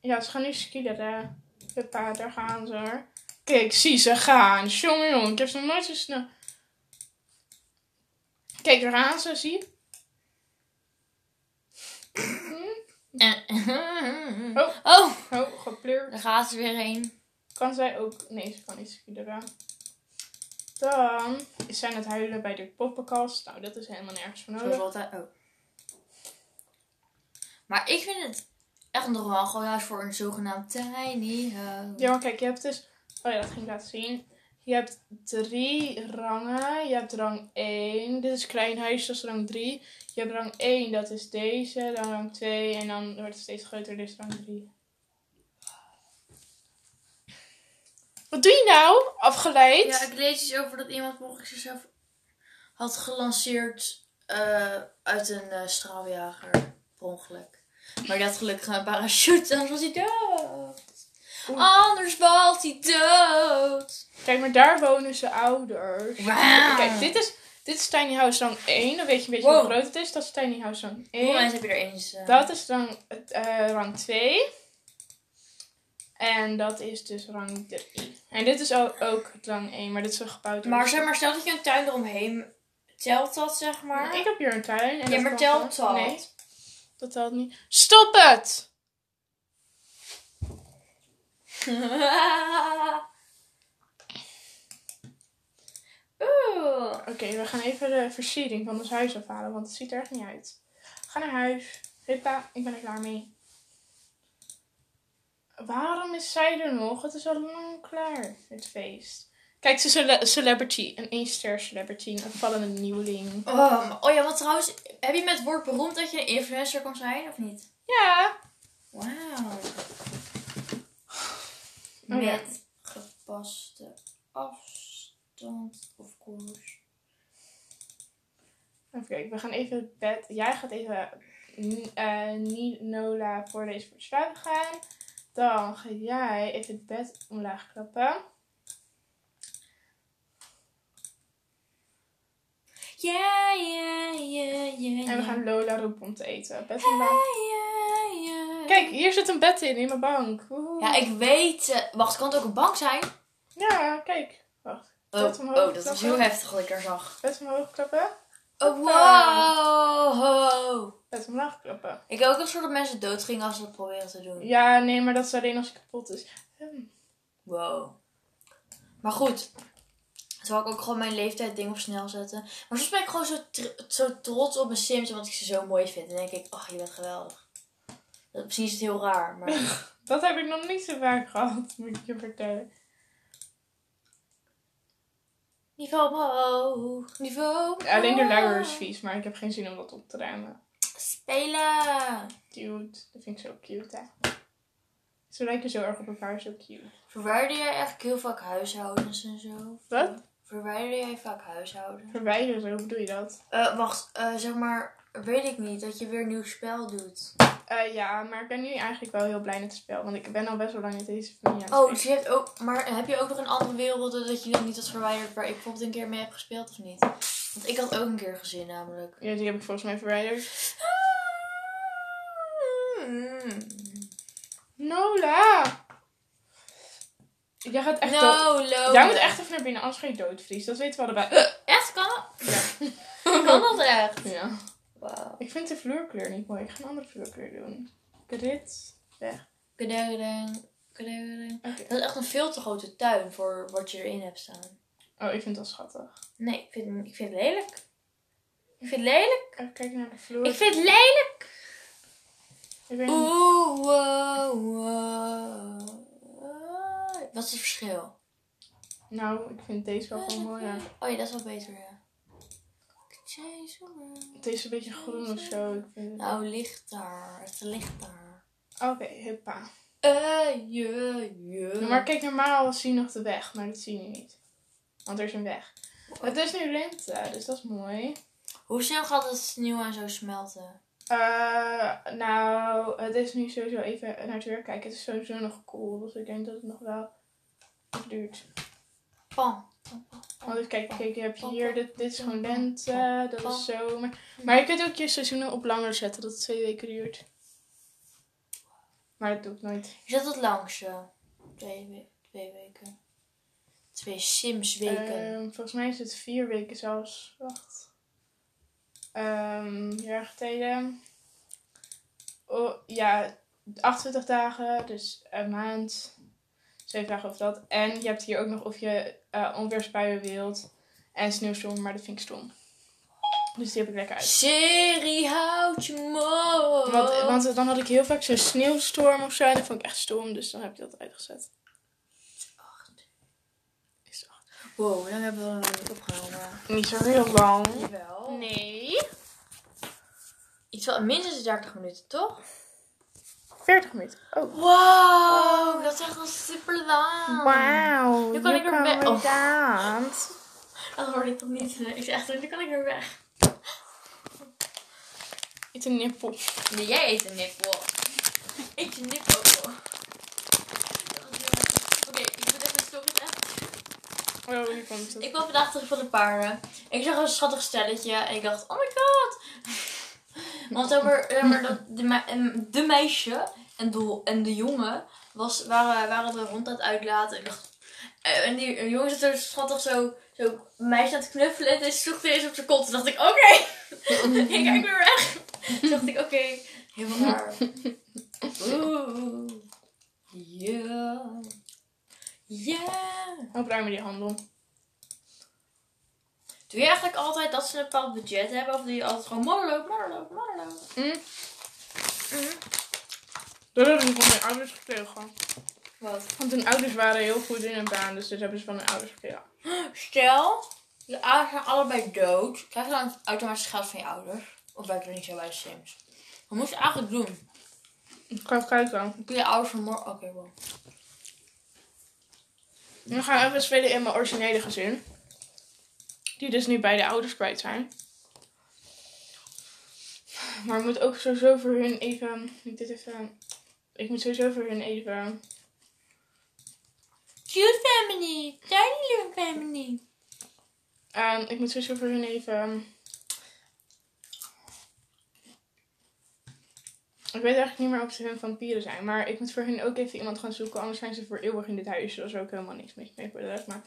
Ja, ze gaan nu skileren. Huppa, daar gaan ze hoor. Kijk, zie ze gaan. Jongen, jongen, ik heb ze nog nooit zo snel. Kijk, daar gaan ze, zie. En, Oh. oh, Oh, gepleurd. daar gaat ze weer heen. Kan zij ook... Nee, ze kan niet skileren. Dan is zij aan het huilen bij de poppenkast. Nou, dat is helemaal nergens voor Zoals nodig. altijd. Oh. Maar ik vind het echt nog wel gewoon huis voor een zogenaamd tiny house. Ja, maar kijk, je hebt dus... Oh ja, dat ging ik laten zien. Je hebt drie rangen. Je hebt rang 1. Dit is klein huis, dat is rang 3. Je hebt rang 1, dat is deze. Dan rang 2. En dan wordt het steeds groter, is rang 3. Wat doe je nou? Afgeleid? Ja, ik lees iets over dat iemand mogelijk zichzelf had gelanceerd eh, uit een eh, straaljager. Per ongeluk. Maar had gelukkig een parachute, anders was hij dood. Oeh. Anders valt hij dood. Kijk, maar daar wonen ze ouders. Wauw. Kijk, dit is, dit is Tiny House rang 1. Dan weet je een beetje Wow. hoe groot het is. Dat is Tiny House rang 1. Hoeveel mensen heb je er eens? eh? Dat is rang, eh, rang 2. En dat is dus rang 3. En dit is ook, ook rang 1, maar dit is een gebouwd. door- Maar zeg maar, stel dat je een tuin eromheen telt dat zeg maar. Ik heb hier een tuin. En ja, maar telt dat? Nee, dat telt niet. Stop het! Oeh. Oké, we gaan even de versiering van ons huis afhalen, want het ziet er echt niet uit. Ga naar huis. Huppa, ik ben er klaar mee. Waarom is zij er nog? Het is al lang klaar, het feest. Kijk, ze is een cele- celebrity. Een 1 ster celebrity. Een vallende nieuweling. Oh, oh ja, want trouwens, heb je met het woord beroemd dat je een influencer kan zijn of niet? Ja. Wauw. Oh. Met gepaste afstand, of course. Even kijken, we gaan even het bed. Jij gaat even eh niet Nola voorlezen voor het slapen gaan. Dan ga jij even het bed omlaag klappen. Ja, ja, ja, ja. En we gaan Lola roepen om te eten. Bed omlaag. Ja, ja. Kijk, hier zit een bed in, in mijn bank. Woehoe. Ja, ik weet... eh, wacht, kan het ook een bank zijn? Ja, kijk. Wacht. Oh, Bed oh dat was klappen. heel heftig wat ik daar zag. Bed omhoog klappen. Oh, wow. Bed omlaag klappen. Ik heb ook een soort dat mensen doodgingen als ze dat proberen te doen. Ja, nee, maar dat is alleen als hij kapot is. Hm. Wow. Maar goed. Zal ik ook gewoon mijn leeftijd ding op snel zetten. Maar soms ben ik gewoon zo, zo trots op mijn Sims. Omdat ik ze zo mooi vind. En dan denk ik, ach, je bent geweldig. Dat, misschien is het heel raar. Maar Dat heb ik nog niet zo vaak gehad, moet ik je vertellen. niveau omhoog. Niveau omhoog. Alleen de luier is vies, maar ik heb geen zin om dat op te ruimen. Spelen. Cute. Dat vind ik zo cute, hè. Ze lijken zo erg op elkaar, zo cute. Verwijder jij eigenlijk heel vaak huishoudens en zo? Wat? Verwijder jij vaak huishouden? Verwijderen, hoe bedoel je dat? Eh, wacht, eh, zeg maar, weet ik niet, dat je weer een nieuw spel doet. Eh, ja, maar ik ben nu eigenlijk wel heel blij met het spel. Want ik ben al best wel lang met deze familie aan het Oh, dus je hebt ook, maar heb je ook nog een andere wereld dat je dan niet had verwijderd waar ik bijvoorbeeld een keer mee heb gespeeld of niet? Want ik had ook een keer gezien namelijk. Ja, die heb ik volgens mij verwijderd. Nola! Jij gaat echt. No. Jij moet echt even naar binnen, anders ga je doodvries. Dat weten we allebei. Echt, kan dat? Ja. kan dat echt? ja. Wauw. Ik vind de vloerkleur niet mooi. Ik ga een andere vloerkleur doen. Grit. Weg. Kadadadang. Oké. Dat is echt een veel te grote tuin voor wat je erin hebt staan. Oh, ik vind dat schattig. Nee, ik vind, ik vind het lelijk. Ik vind het lelijk. Even kijken naar de vloer. Ik vind het lelijk. Ik. Oeh, wow, wow. Wat is het verschil? Nou, ik vind deze wel gewoon mooi. Ja. Oh ja, dat is wel beter, ja. Het is een beetje groen of zo. Ik vind het... Nou, ligt daar. Het ligt daar. Oké, huppa. Eh, je, je. Maar kijk, normaal zie je nog de weg, maar dat zie je niet. Want er is een weg. Het is nu lente, dus dat is mooi. Hoe snel gaat het sneeuw en zo smelten? Eh, nou, het is nu sowieso even naar het weer kijken. Het is sowieso nog cool, dus ik denk dat het nog wel duurt. Pan. Want kijken, kijk, je hebt hier, dit, dit is gewoon lente, dat is zomer. Maar je kunt ook je seizoenen op langer zetten, dat het twee weken duurt. Maar dat doe ik nooit. Is dat het langste? Twee, we- twee weken. Twee Sims weken. Ehm, volgens mij is het vier weken zelfs. Wacht. Ehm jaar geleden. Oh, ja, 28 dagen, dus een maand. Zeven dagen of dat. En je hebt hier ook nog of je eh onweersbuien wilt. En sneeuwstorm, maar dat vind ik stom. Dus die heb ik lekker uit. Serie, houd je mond. Want, want dan had ik heel vaak zo'n sneeuwstorm of zo. En dat vond ik echt stom, dus dan heb ik dat uitgezet. Wow, lang hebben we nog niet opgenomen? Niet zo heel lang. Jawel. Nee. Iets van minstens 30 minuten, toch? 40 minuten. Oh. Wow, dat is echt al super lang. Wauw. Nu kan ik er weg. Oh. Dat hoorde ik toch niet. Ik zeg echt, nu kan ik er weg. Eet een nippel. Nee, jij eet een nippel. Eet je nippel. Oké, ik moet even stoppen. Oh, nu komt het. Ik kwam vandaag terug van de paarden. Ik zag een schattig stelletje en ik dacht, oh my god. Want zeg maar dat de, me- em, de meisje en de, en de jongen was, waren, waren de hond aan het uitlaten. En, dacht, eh, en die jongen zat er schattig zo, zo meisje aan het knuffelen. En ze sloeg op zijn kont. Toen dacht ik, oké. ik kijk weer weg. Toen dacht ik, oké. Helemaal raar. Oeh. Ja. Ja. Opruimen die handel. Doe je eigenlijk altijd dat ze een bepaald budget hebben? Of doe je altijd gewoon modderloop, modderloop, modderloop? Hm? Dat hebben ze van mijn ouders gekregen. Wat? Want hun ouders waren heel goed in hun baan, dus dit hebben ze van hun ouders gekregen. Stel, je ouders zijn allebei dood. Krijg je dan automatisch geld van je ouders? Of werkt er niet zo bij de Sims? Wat moet je eigenlijk doen? Ik ga even kijken. Dan kun je ouders vermoorden. Oké, wow. Dan gaan we even spelen in mijn originele gezin. Die dus nu bij de ouders kwijt zijn. Maar ik moet ook sowieso voor hun even... Ik, dit even, ik moet sowieso voor hun even... Cute family. Tiny little family. ehm, ik moet sowieso voor hun even... Ik weet eigenlijk niet meer of ze hun vampieren zijn. Maar ik moet voor hun ook even iemand gaan zoeken. Anders zijn ze voor eeuwig in dit huis. Daar is ook helemaal niks mee voor de rest. Maar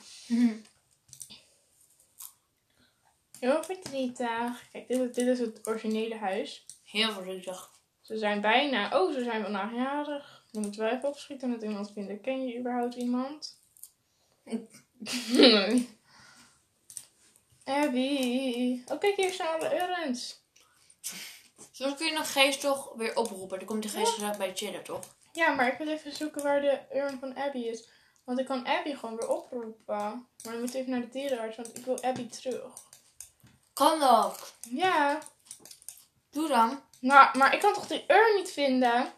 heel verdrietig. Kijk, dit, is- dit is het originele huis. Heel verdrietig. Ze zijn bijna... Oh, ze zijn vandaag jarig. Dan moeten we even opschieten met iemand vinden. Ken je überhaupt iemand? Nee. Abby. Oh, kijk, hier staan alle urns. Kun je een geest toch weer oproepen. Dan komt de geest gezellig bij chillen, toch? Ja, maar ik wil even zoeken waar de urn van Abby is. Want ik kan Abby gewoon weer oproepen. Maar dan moet ik even naar de dierenarts, want ik wil Abby terug. Kan dat? Ja. Doe dan. Nou, maar ik kan toch die urn niet vinden?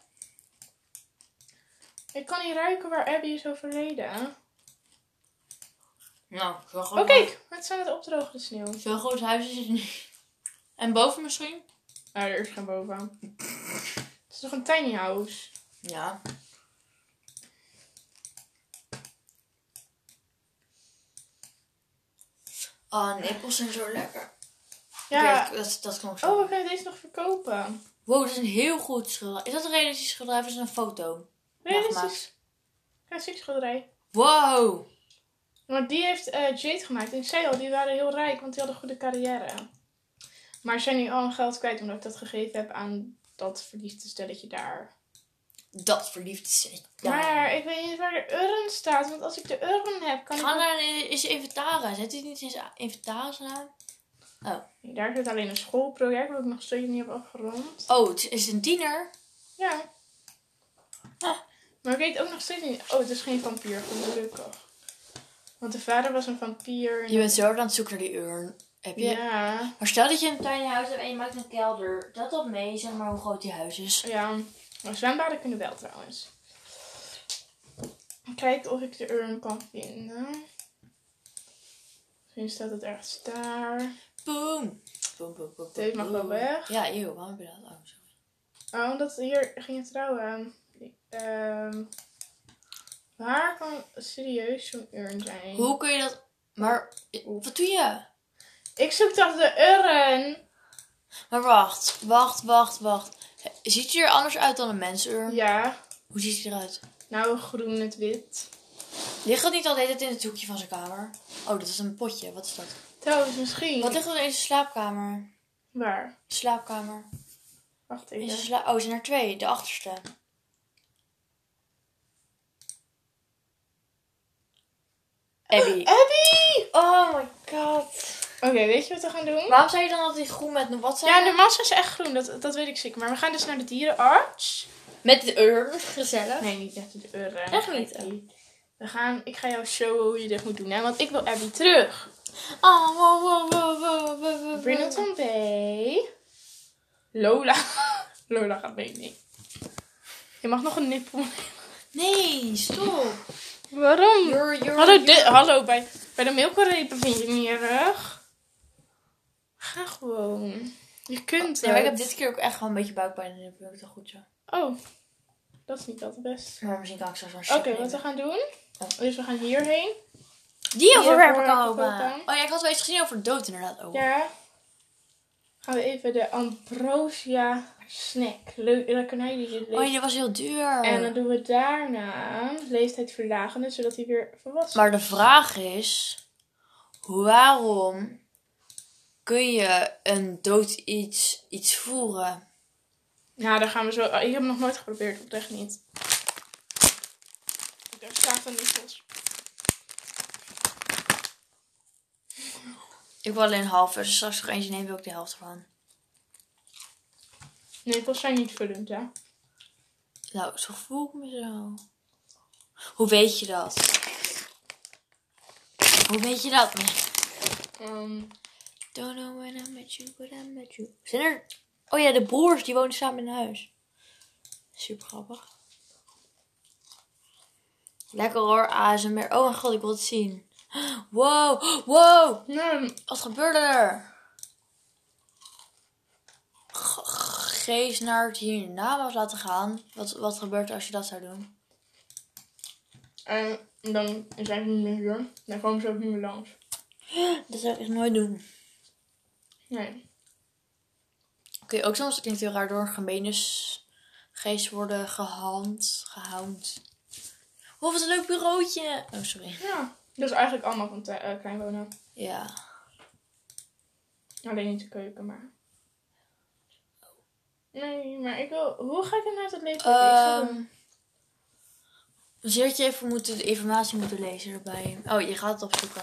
Ik kan niet ruiken waar Abby is overleden. Nou, zo Oh, groot. kijk. Het staat het opdrogen, de sneeuw. Zo groot huis is het niet. En boven misschien? Nou, er is geen boven. Het is toch een tiny house? Ja. Oh, nippels zijn zo lekker. Ja. Oké, dat, dat kan ook zo. Oh, we kunnen deze nog verkopen. Wow, dat is een heel goed schilderij. Is dat een realistisch schilderij of is het een foto? Realistisch. Klassiek schilderij. Wow. Maar die heeft eh, Jade gemaakt. En zei al, die waren heel rijk, want die hadden een goede carrière. Maar ze zijn nu al hun geld kwijt omdat ik dat gegeven heb aan dat verliefde stelletje daar. Dat verliefd is. Ja. Maar ik weet niet waar de urn staat, want als ik de urn heb, kan Ga ik... naar in zijn inventaris. Zet hij niet in zijn inventaris Nee, Daar zit alleen een schoolproject wat ik nog steeds niet heb afgerond. Oh, het is een tiener. Ja. Ah. Maar ik weet ook nog steeds niet... Oh, het is geen vampier, gelukkig. Want de vader was een vampier. Je bent zo aan het zoeken naar die urn. Heb je? Ja. Maar stel dat je een tiny huis hebt en je maakt een kelder. Dat dat mee, zeg maar, hoe groot die huis is. Ja. Maar zwembaden kunnen wel trouwens. Kijk of ik de urn kan vinden. Misschien staat het ergens daar. Boom. Boom, boom, boom, Deze mag wel weg. Ja, eeuw, waarom heb je dat? Oh, sorry. Oh, omdat hier ging het trouwen. Ehm waar kan serieus zo'n urn zijn? Hoe kun je dat... Maar, wat doe je? Ik zoek toch de urn? Maar wacht, wacht, wacht, wacht. Ziet hij er anders uit dan een mensurn? Ja. Hoe ziet hij eruit? Nou, groen het wit. Ligt dat niet altijd in het hoekje van zijn kamer? Oh, dat is een potje. Wat is dat? Trouwens, misschien. Wat ligt er in zijn slaapkamer? Waar? Slaapkamer. Wacht In even. sla oh, zijn er twee. De achterste. Abby. Abby! Oh my god. Oké, weet je wat we gaan doen? Waarom zei je dan dat die groen met een wat zijn? Ja, de massa is echt groen, dat, dat weet ik zeker. Maar we gaan dus naar de dierenarts. Met de urn. Gezellig. Nee, niet echt de urn. Echt niet? We gaan, ik ga jou showen hoe je dit moet doen, hè? Want ik wil Abby terug. Oh, wow, wow, wow, wow, wow, wow. Brindleton Bay. Lola. Lola gaat mee, nee. Je mag nog een nippel. Nee, stop. Waarom? You're, you're, Hallo, you're- dit, hallo bij, bij de milkrepen vind je niet erg. Ga gewoon. Je kunt het. Ja, maar ik heb dit keer ook echt wel een beetje buikpijn en dat vind ik toch goed zo. Oh, dat is niet altijd best. Maar misschien kan ik straks wel Oké, wat we gaan doen. Oh. Dus we gaan hierheen. Die open. voor- Oh ja, ik had wel iets gezien over de dood inderdaad. Oh. Ja. Gaan we even de Ambrosia snack. Leuk, lekkernij die zit Oh, die was heel duur. En dan doen we daarna leeftijd verlagen, zodat hij weer volwassen Maar de vraag is: waarom kun je een dood iets, iets voeren? Nou, daar gaan we zo. Ik heb hem nog nooit geprobeerd, oprecht niet. Daar staat een nippels. Ik wil alleen half, als er straks nog eentje neem, wil ik de helft ervan. Nippels zijn niet vullend, hè? Nou, zo voel ik me zo. Hoe weet je dat? Hoe weet je dat? Ehm, Don't know when I met you, but I met you. Zijn er... Oh ja, de broers die wonen samen in een huis. Super grappig. Lekker hoor, ASMR. Oh mijn god, ik wil het zien. Wow, wow. Wat gebeurde er? G- geest naar het hierna was laten gaan, wat, wat gebeurt er als je dat zou doen? En dan zijn ze niet meer hier. Dan komen ze ook niet meer langs. Dat zou ik echt nooit doen. Nee. Oké, ook soms klinkt het heel raar door een geest worden gehand, gehound. Oh, wat een leuk bureautje. Oh, sorry. Ja. Dat is eigenlijk allemaal van te- eh, klein wonen. Ja. Alleen niet de keuken, maar... Nee, maar ik wil... Hoe ga ik het nou tot leven? Ehm dus je even moeten, de informatie moeten lezen erbij. Oh, je gaat het opzoeken.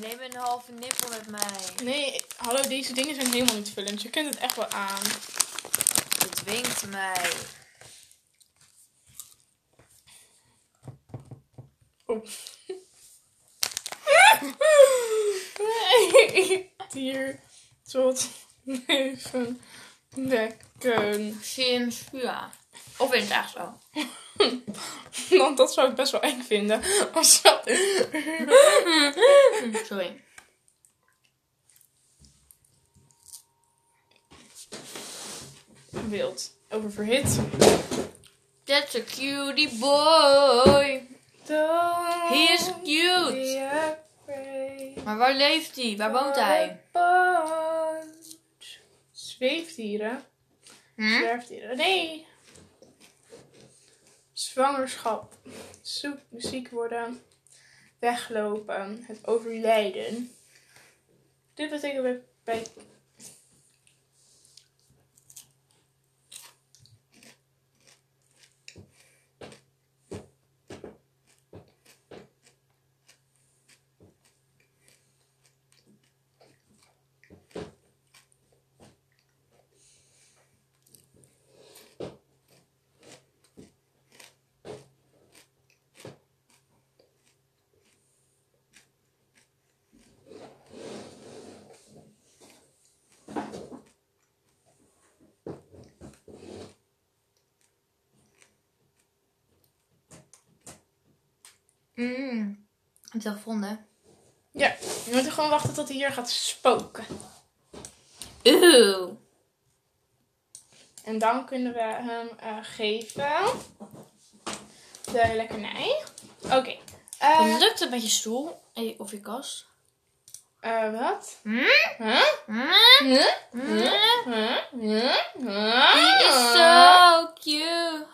Neem een halve nippel met mij. nee, hallo, deze dingen zijn helemaal niet vullend. Je kunt het echt wel aan. Je dwingt mij. Oh. Hier tot leven wekken. Sims, ja. Of in het echt zo. Want dat zou ik best wel eng vinden. Als dat... Sorry. Wild. Oververhit. That's a cutie boy. He He is cute. Maar waar leeft hij? Waar woont hij? Zweefdieren. Hm? Zwerfdieren. Nee. Zwangerschap. Zoek, ziek worden. Weglopen. Het overlijden. Dit betekent bij, bij Mm. Heb je het al gevonden? Ja, we moeten gewoon wachten tot hij hier gaat spoken. Eeuw. En dan kunnen we hem eh, geven. De lekkernij. Oké. eh, Hoe lukt het met je stoel? Eh, Of je kast? eh, wat? Hm? Hm? Hm? Is so cute.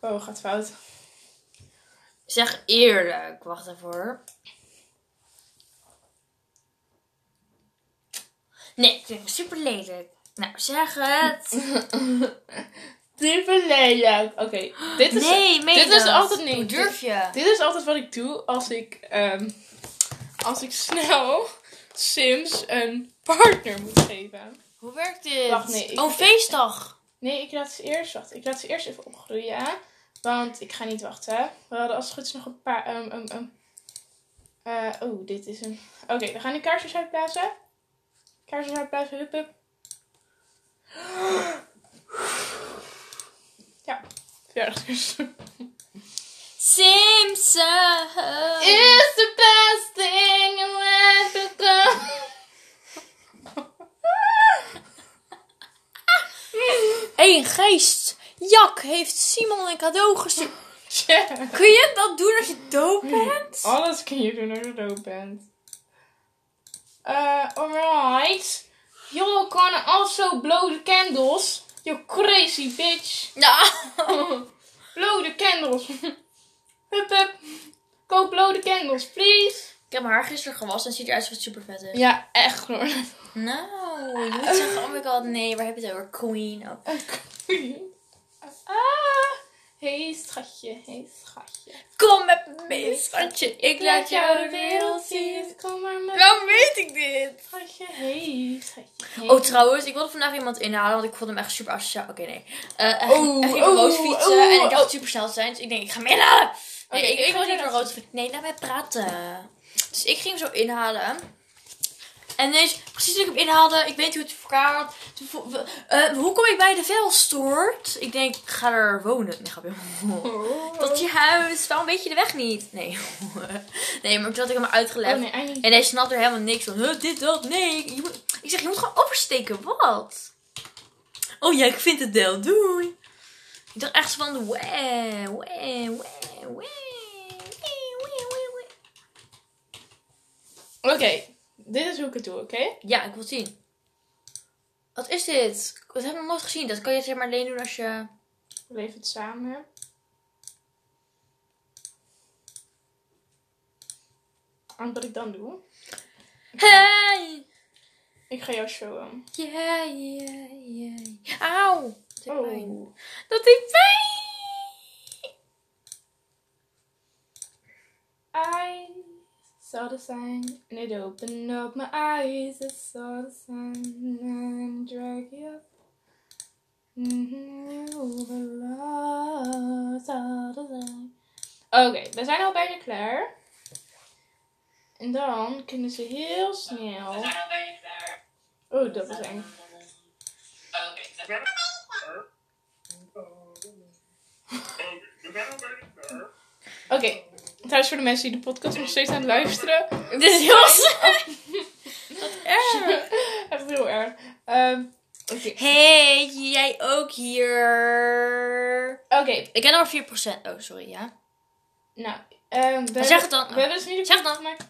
Oh, gaat fout. Zeg eerlijk. Wacht even hoor. Nee, ik vind het super lelijk. Nou, zeg het. Super lelijk. Oké, dit is... nee, meen dit is altijd niet. Hoe durf je? Dit is altijd wat ik doe als ik, ehm, als ik snel Sims een partner moet geven. Hoe werkt dit? Wacht, nee, ik- oh, feestdag. Nee, ik laat ze eerst wachten. Ik laat ze eerst even opgroeien. Want ik ga niet wachten. We hadden als het goed is nog een paar. Um, um, um. Oh, dit is een. Oké, we gaan nu kaarsjes uitblazen. Kaarsjes uitblazen, hup hup. Ja, verjaardagskus. Simpson. It's the best thing in life geest. Jak heeft Simon een cadeau gestuurd. Kun je dat doen als je dood bent? Alles kun je doen als je dood bent. Uh, alright. You can also blow the candles. You crazy bitch. Ja. blow the candles. hup hup. Go blow the candles, please. Ik heb mijn haar gisteren gewassen en ziet eruit alsof het super vet is. Ja, echt hoor. Nou, je moet zeggen, oh my god, nee, waar heb je het over? Queen. Oh. ah. Hey schatje, hey schatje. Kom met me schatje. Ik laat jou de wereld zien. Kom maar met Waarom weet ik dit? schatje, hey schatje. Hey. Oh, trouwens, ik wilde vandaag iemand inhalen, want ik vond hem echt super asociaal. Oké, nee. Eh hij, Oh, ging oh, rood fietsen oh, en ik dacht oh. super snel te zijn. Dus ik denk, ik ga hem inhalen. Nee, Oké, ik, ik ga wil niet door rood fietsen. Nee, laat mij praten. Dus ik ging hem zo inhalen. En ineens, precies toen ik hem inhaalde, ik weet hoe het we- eh, hoe kom ik bij de velstoort? Ik denk, ik ga er wonen. Nee, grapje. Oh. Tot je huis. Waarom weet je de weg niet? Nee. nee, maar toen had ik hem uitgelegd. Oh nee, En hij snapt er helemaal niks van. Huh, dit, dat, nee. Je moet, ik zeg, je moet gewoon oversteken. Wat? Oh ja, ik vind het wel. Doei. Ik dacht echt van... Wee, wee, wee, wee. Oké, dit is hoe ik het doe, oké? Ja, ik wil het zien. Wat is dit? Dat heb ik nog nooit gezien. Dat kan je zeg maar alleen doen als je... We leven het samen. En wat ik dan doe, Hey! ik ga jou showen. Yeah, yeah, yeah. Auw! Dat deed pijn. Oh. Dat deed pijn! Saw the sign and it opened up my eyes. I saw the sign and drag you up. Mhm, oh, the love, saw the sign. Oké, we zijn al bijna klaar. En dan kunnen ze heel snel. We zijn al bijna klaar. Oh, dat is eng. Oké, we zijn al bijna klaar. Oké, trouwens voor de mensen die de podcast nog steeds aan het luisteren. Het is heel slecht. Wat erg. Echt heel erg. Ehm, Oké, Hey, jij ook hier. Oké, Ik heb nog 4%. Oh, sorry, ja. nou. ehm, we, zeg het dan. We hebben dus nu de Zeg het podcast gemaakt.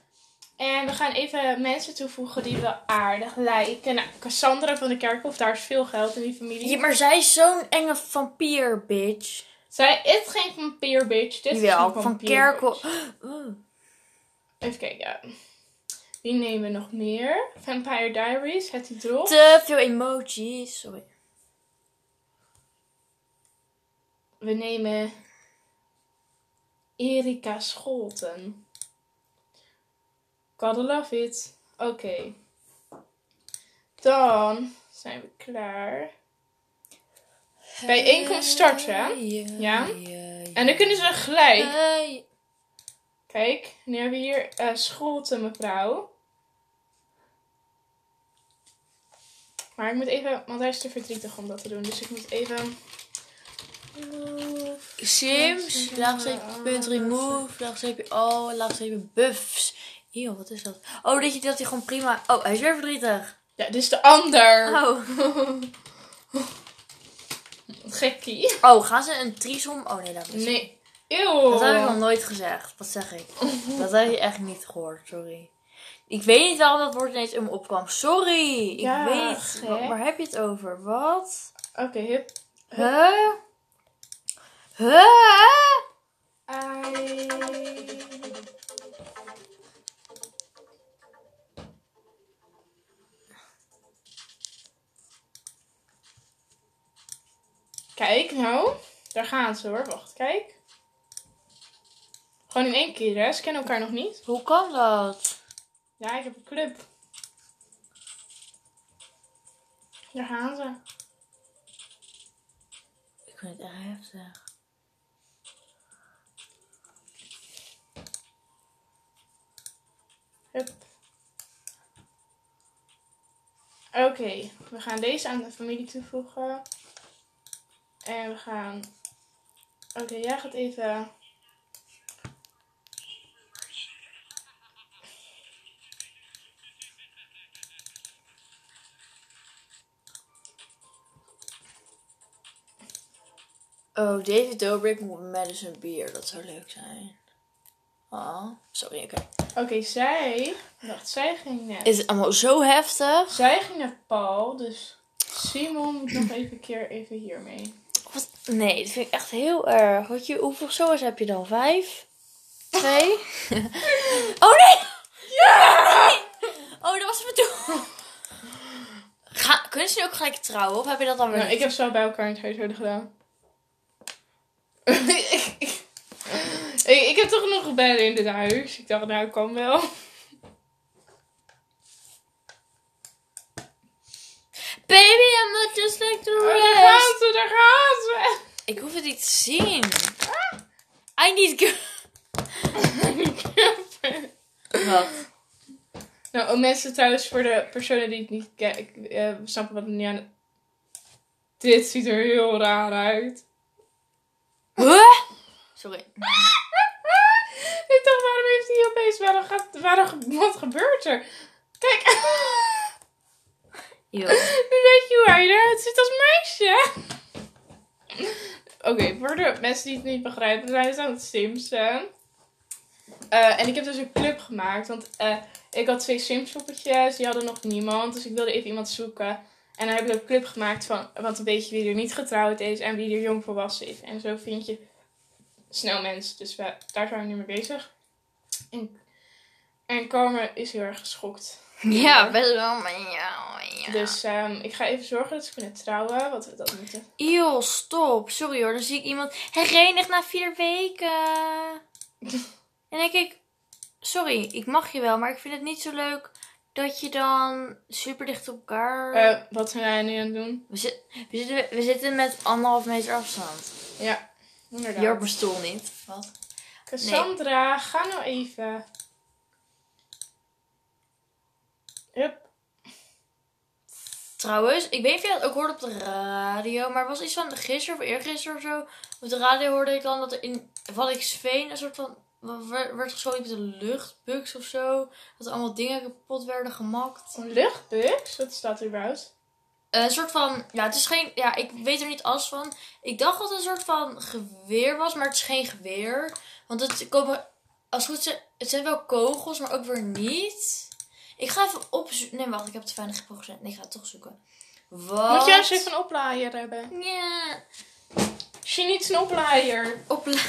En we gaan even mensen toevoegen die we aardig lijken. Nou, Cassandra van de Kerkhof, daar is veel geld in die familie. Ja, maar zij is zo'n enge vampier, bitch. Zij is geen vampier, bitch. Dit is Jawel, een van Kerkel. Even kijken. Wie nemen we nog meer? Vampire Diaries, het die drop. Te veel emojis. Sorry. We nemen Erika Scholten. Gotta love it. Oké. Dan zijn we klaar. Bijeenkomst starten. Ja. En dan kunnen ze gelijk. Kijk, nu hebben we hier eh Scholten mevrouw. Maar ik moet even, want hij is te verdrietig om dat te doen. Dus ik moet even... Sims, laagstreepje punt remove, laagstreepje all, laagstreepje buffs. Eeuw, wat is dat? Oh, dat je dat hij gewoon prima... Oh, hij is weer verdrietig. Ja, dit is de ander. Oh. Gekkie. Oh, gaan ze een trisom? Oh nee, dat is Nee. Eeuw. Dat heb ik nog nooit gezegd. Wat zeg ik? Dat heb je echt niet gehoord, sorry. Ik weet niet waarom dat woord ineens in me opkwam. Sorry. Ik Ja, weet niet. gek. Wa- Waar heb je het over? Wat? Oké, hup. Huh? Huh? I... Kijk, nou. Daar gaan ze hoor. Wacht, kijk. Gewoon in één keer, hè. Ze kennen elkaar nog niet. Hoe kan dat? Ja, ik heb een club. Daar gaan ze. Ik vind het echt heftig. Hup. Oké, we gaan deze aan de familie toevoegen. En we gaan... Oké, jij gaat even... Oh, David Dobrik moet Madison Beer. Dat zou leuk zijn. Oh, sorry, oké. Oké, zij... Wacht, zij ging net... Is het allemaal zo heftig? Zij ging naar Paul, dus Simon moet nog even een keer even hiermee. Wat? Nee, dat vind ik echt heel erg. Wat je, hoeveel zo's heb je dan? Vijf? Twee? oh nee! Ja! Oh, dat was mijn doel. Ga, kunnen ze nu ook gelijk trouwen? Of heb je dat dan weer Nou, ik heb ze wel bij elkaar in het huishouden gedaan. ik, ik heb toch nog bedden in dit huis. Ik dacht, nou, ik kan wel. Baby, I'm not just like the Oh, daar gaan ze, daar gaan ze. Ik hoef het niet te zien. I need girl. Wat? nou, oh, mensen trouwens, voor de personen die het niet kennen, eh, snappen wat niet aan... Dit ziet er heel raar uit. Huh? Sorry. ik dacht, waarom heeft hij opeens... Waarom gaat, waarom, wat gebeurt er? Kijk, Nu weet je hoe hij eruit net ziet als meisje. Oké, voor de mensen die het niet begrijpen, wij zijn aan het simsen. Eh, en ik heb dus een club gemaakt, want eh, ik had twee simspoppetjes, die hadden nog niemand. Dus ik wilde even iemand zoeken. En dan heb ik een club gemaakt van, want een beetje wie er niet getrouwd is en wie er jong volwassen is. En zo vind je snel mensen. Dus we, daar zijn we nu mee bezig. En, en Carmen is heel erg geschokt. Ja, best wel, maar ja. ja. Dus ehm, ik ga even zorgen dat ze kunnen trouwen. Wat we dat moeten. Eeuw, stop. Sorry hoor, dan zie ik iemand herenigd na vier weken. en denk ik, sorry, ik mag je wel, maar ik vind het niet zo leuk dat je dan super dicht op elkaar... Eh, wat zijn wij nu aan het doen? we, zit- we, zitten, we zitten met anderhalf meter afstand. Ja, inderdaad. Hoort mijn stoel niet. Wat? Cassandra, ga nou even. Hup. Trouwens, ik weet niet of jij dat ook hoorde op de radio, maar het was iets van gisteren of eergisteren of zo. Op de radio hoorde ik dan dat er in Waddinxveen een soort van werd geschoten met een luchtbugs of zo. Dat er allemaal dingen kapot werden gemaakt. Een luchtbus? Wat staat er überhaupt? Eh, Een soort van, ja, het is geen, ja, ik weet er niet alles van. Ik dacht dat het een soort van geweer was, maar het is geen geweer. Want het komen, als het goed is, het zijn wel kogels, maar ook weer niet. Ik ga even opzoeken. Nee, wacht, ik heb te weinig gezet. Nee, ik ga het toch zoeken. Wat? Moet je juist even een oplaaier hebben? Ja. She needs een oplaaier. Opla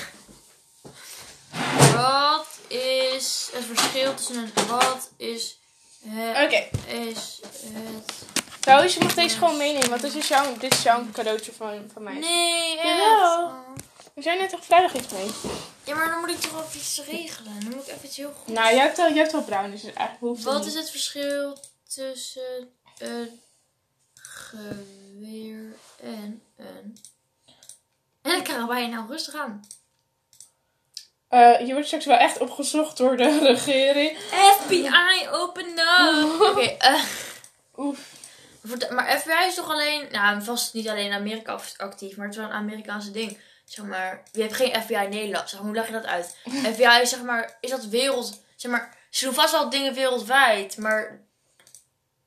wat is het verschil tussen een wat is het Oké. is het Trouwens, je mag deze gewoon meenemen, want dit is jouw, dit is jouw cadeautje van, van mij. nee echt Jawel. We zijn net toch vrijdag iets mee. Ja maar dan moet ik toch wel iets regelen dan moet ik even iets heel goed Nou, je hebt al, je hebt al bruin, dus eigenlijk hoeft wat is het verschil tussen een geweer en een en ik kan bij je nou rustig aan Eh, je wordt straks wel echt opgezocht door de regering. FBI open up oké eh Oef. Maar FBI is toch alleen, nou vast niet alleen in Amerika actief, maar het is wel een Amerikaanse ding. Zeg maar, je hebt geen FBI Nederland. Zeg maar, hoe leg je dat uit? FBI is zeg maar, is dat wereld, zeg maar, ze doen vast wel dingen wereldwijd, maar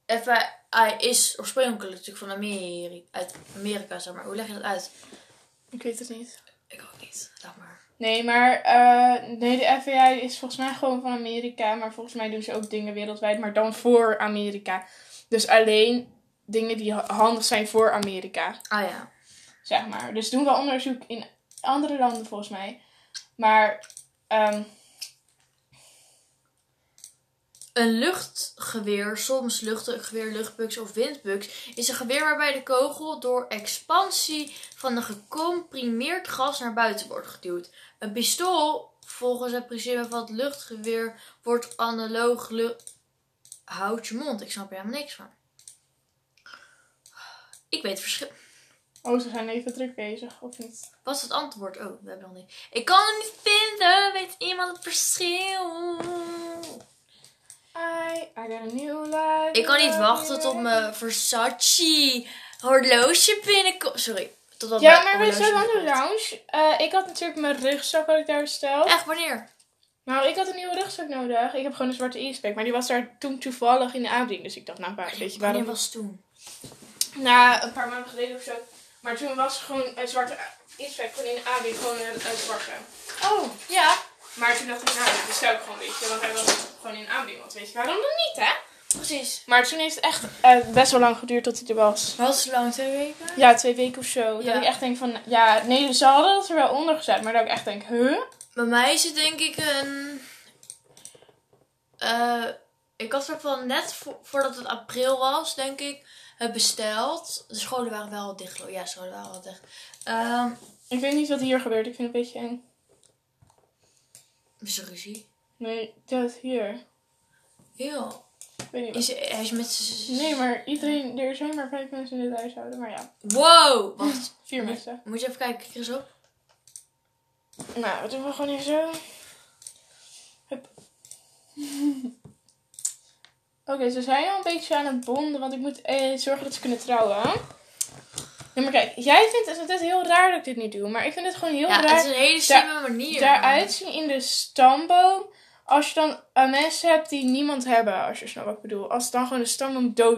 FBI is oorspronkelijk natuurlijk van Amerika, uit Amerika, zeg maar. Hoe leg je dat uit? Ik weet het niet. Ik ook niet, laat maar. Nee, maar eh, nee, de FBI is volgens mij gewoon van Amerika. Maar volgens mij doen ze ook dingen wereldwijd, maar dan voor Amerika. Dus alleen dingen die ha- handig zijn voor Amerika, Ah ja. Zeg maar. Dus doen wel onderzoek in andere landen volgens mij. Maar ehm, Een luchtgeweer, soms luchtgeweer, luchtbugs of windbugs, is een geweer waarbij de kogel door expansie van een gecomprimeerd gas naar buiten wordt geduwd. Een pistool, volgens het principe van het luchtgeweer, wordt analoog Houd je mond, ik snap er helemaal niks van. Ik weet het verschil. Oh, ze zijn even druk bezig, of niet? Wat is het antwoord? Oh, we hebben nog niet. Ik kan het niet vinden. Weet iemand het verschil? I, I got a new life. Ik kan niet wachten tot mijn Versace horloge binnenkomt. Sorry. Totdat Ja, maar we zijn aan de lounge. Eh, ik had natuurlijk mijn rugzak had ik daar besteld. Echt, wanneer? Nou, ik had een nieuwe rugzak nodig. Ik heb gewoon een zwarte e-spec. Maar die was daar toen toevallig in de aanbieding. Dus ik dacht, nou, waar- weet je waarom? Wanneer was toen? Na een paar maanden geleden of zo. Maar toen was gewoon een zwarte e-spec gewoon in de. Gewoon een, een zwarte. Oh, ja. Maar toen dacht ik, nou, dat bestel ik gewoon, weet je. Want hij was gewoon in aanbieding. Want weet je waarom dan niet, hè? Precies. Maar toen heeft het echt eh, best wel lang geduurd tot hij er was. Wat is het lang? Twee weken? Ja, twee weken of zo. Ja. Dat ik echt denk van, ja, nee, ze hadden het er wel onder gezet. Maar dat ik echt denk, huh? Bij mij is het denk ik een... eh, ik had soort van net vo- voordat het april was, denk ik, besteld. De scholen waren wel dicht. ik. Ja, scholen waren al dicht. Ehm Ik weet niet wat hier gebeurt. Ik vind het een beetje eng. is er ruzie? Nee, dat hier. Heel. Ik weet niet wat. Is, hij is met. Nee, maar iedereen, er zijn maar vijf mensen in dit huishouden. Maar ja, Wow! Wacht. vier mensen. Moet je even kijken, kijk eens op. Nou, dat doen we gewoon even zo. Hup. Oké, ze zijn al een beetje aan het bonden, want ik moet eh, zorgen dat ze kunnen trouwen. Nee, maar kijk, jij vindt het, het heel raar dat ik dit niet doe, maar ik vind het gewoon heel Ja, raar. het is een hele slimme manier. daaruit zien in de stamboom. Als je dan mensen hebt die niemand hebben, als je snapt wat ik bedoel. Als dan gewoon de stamboom dood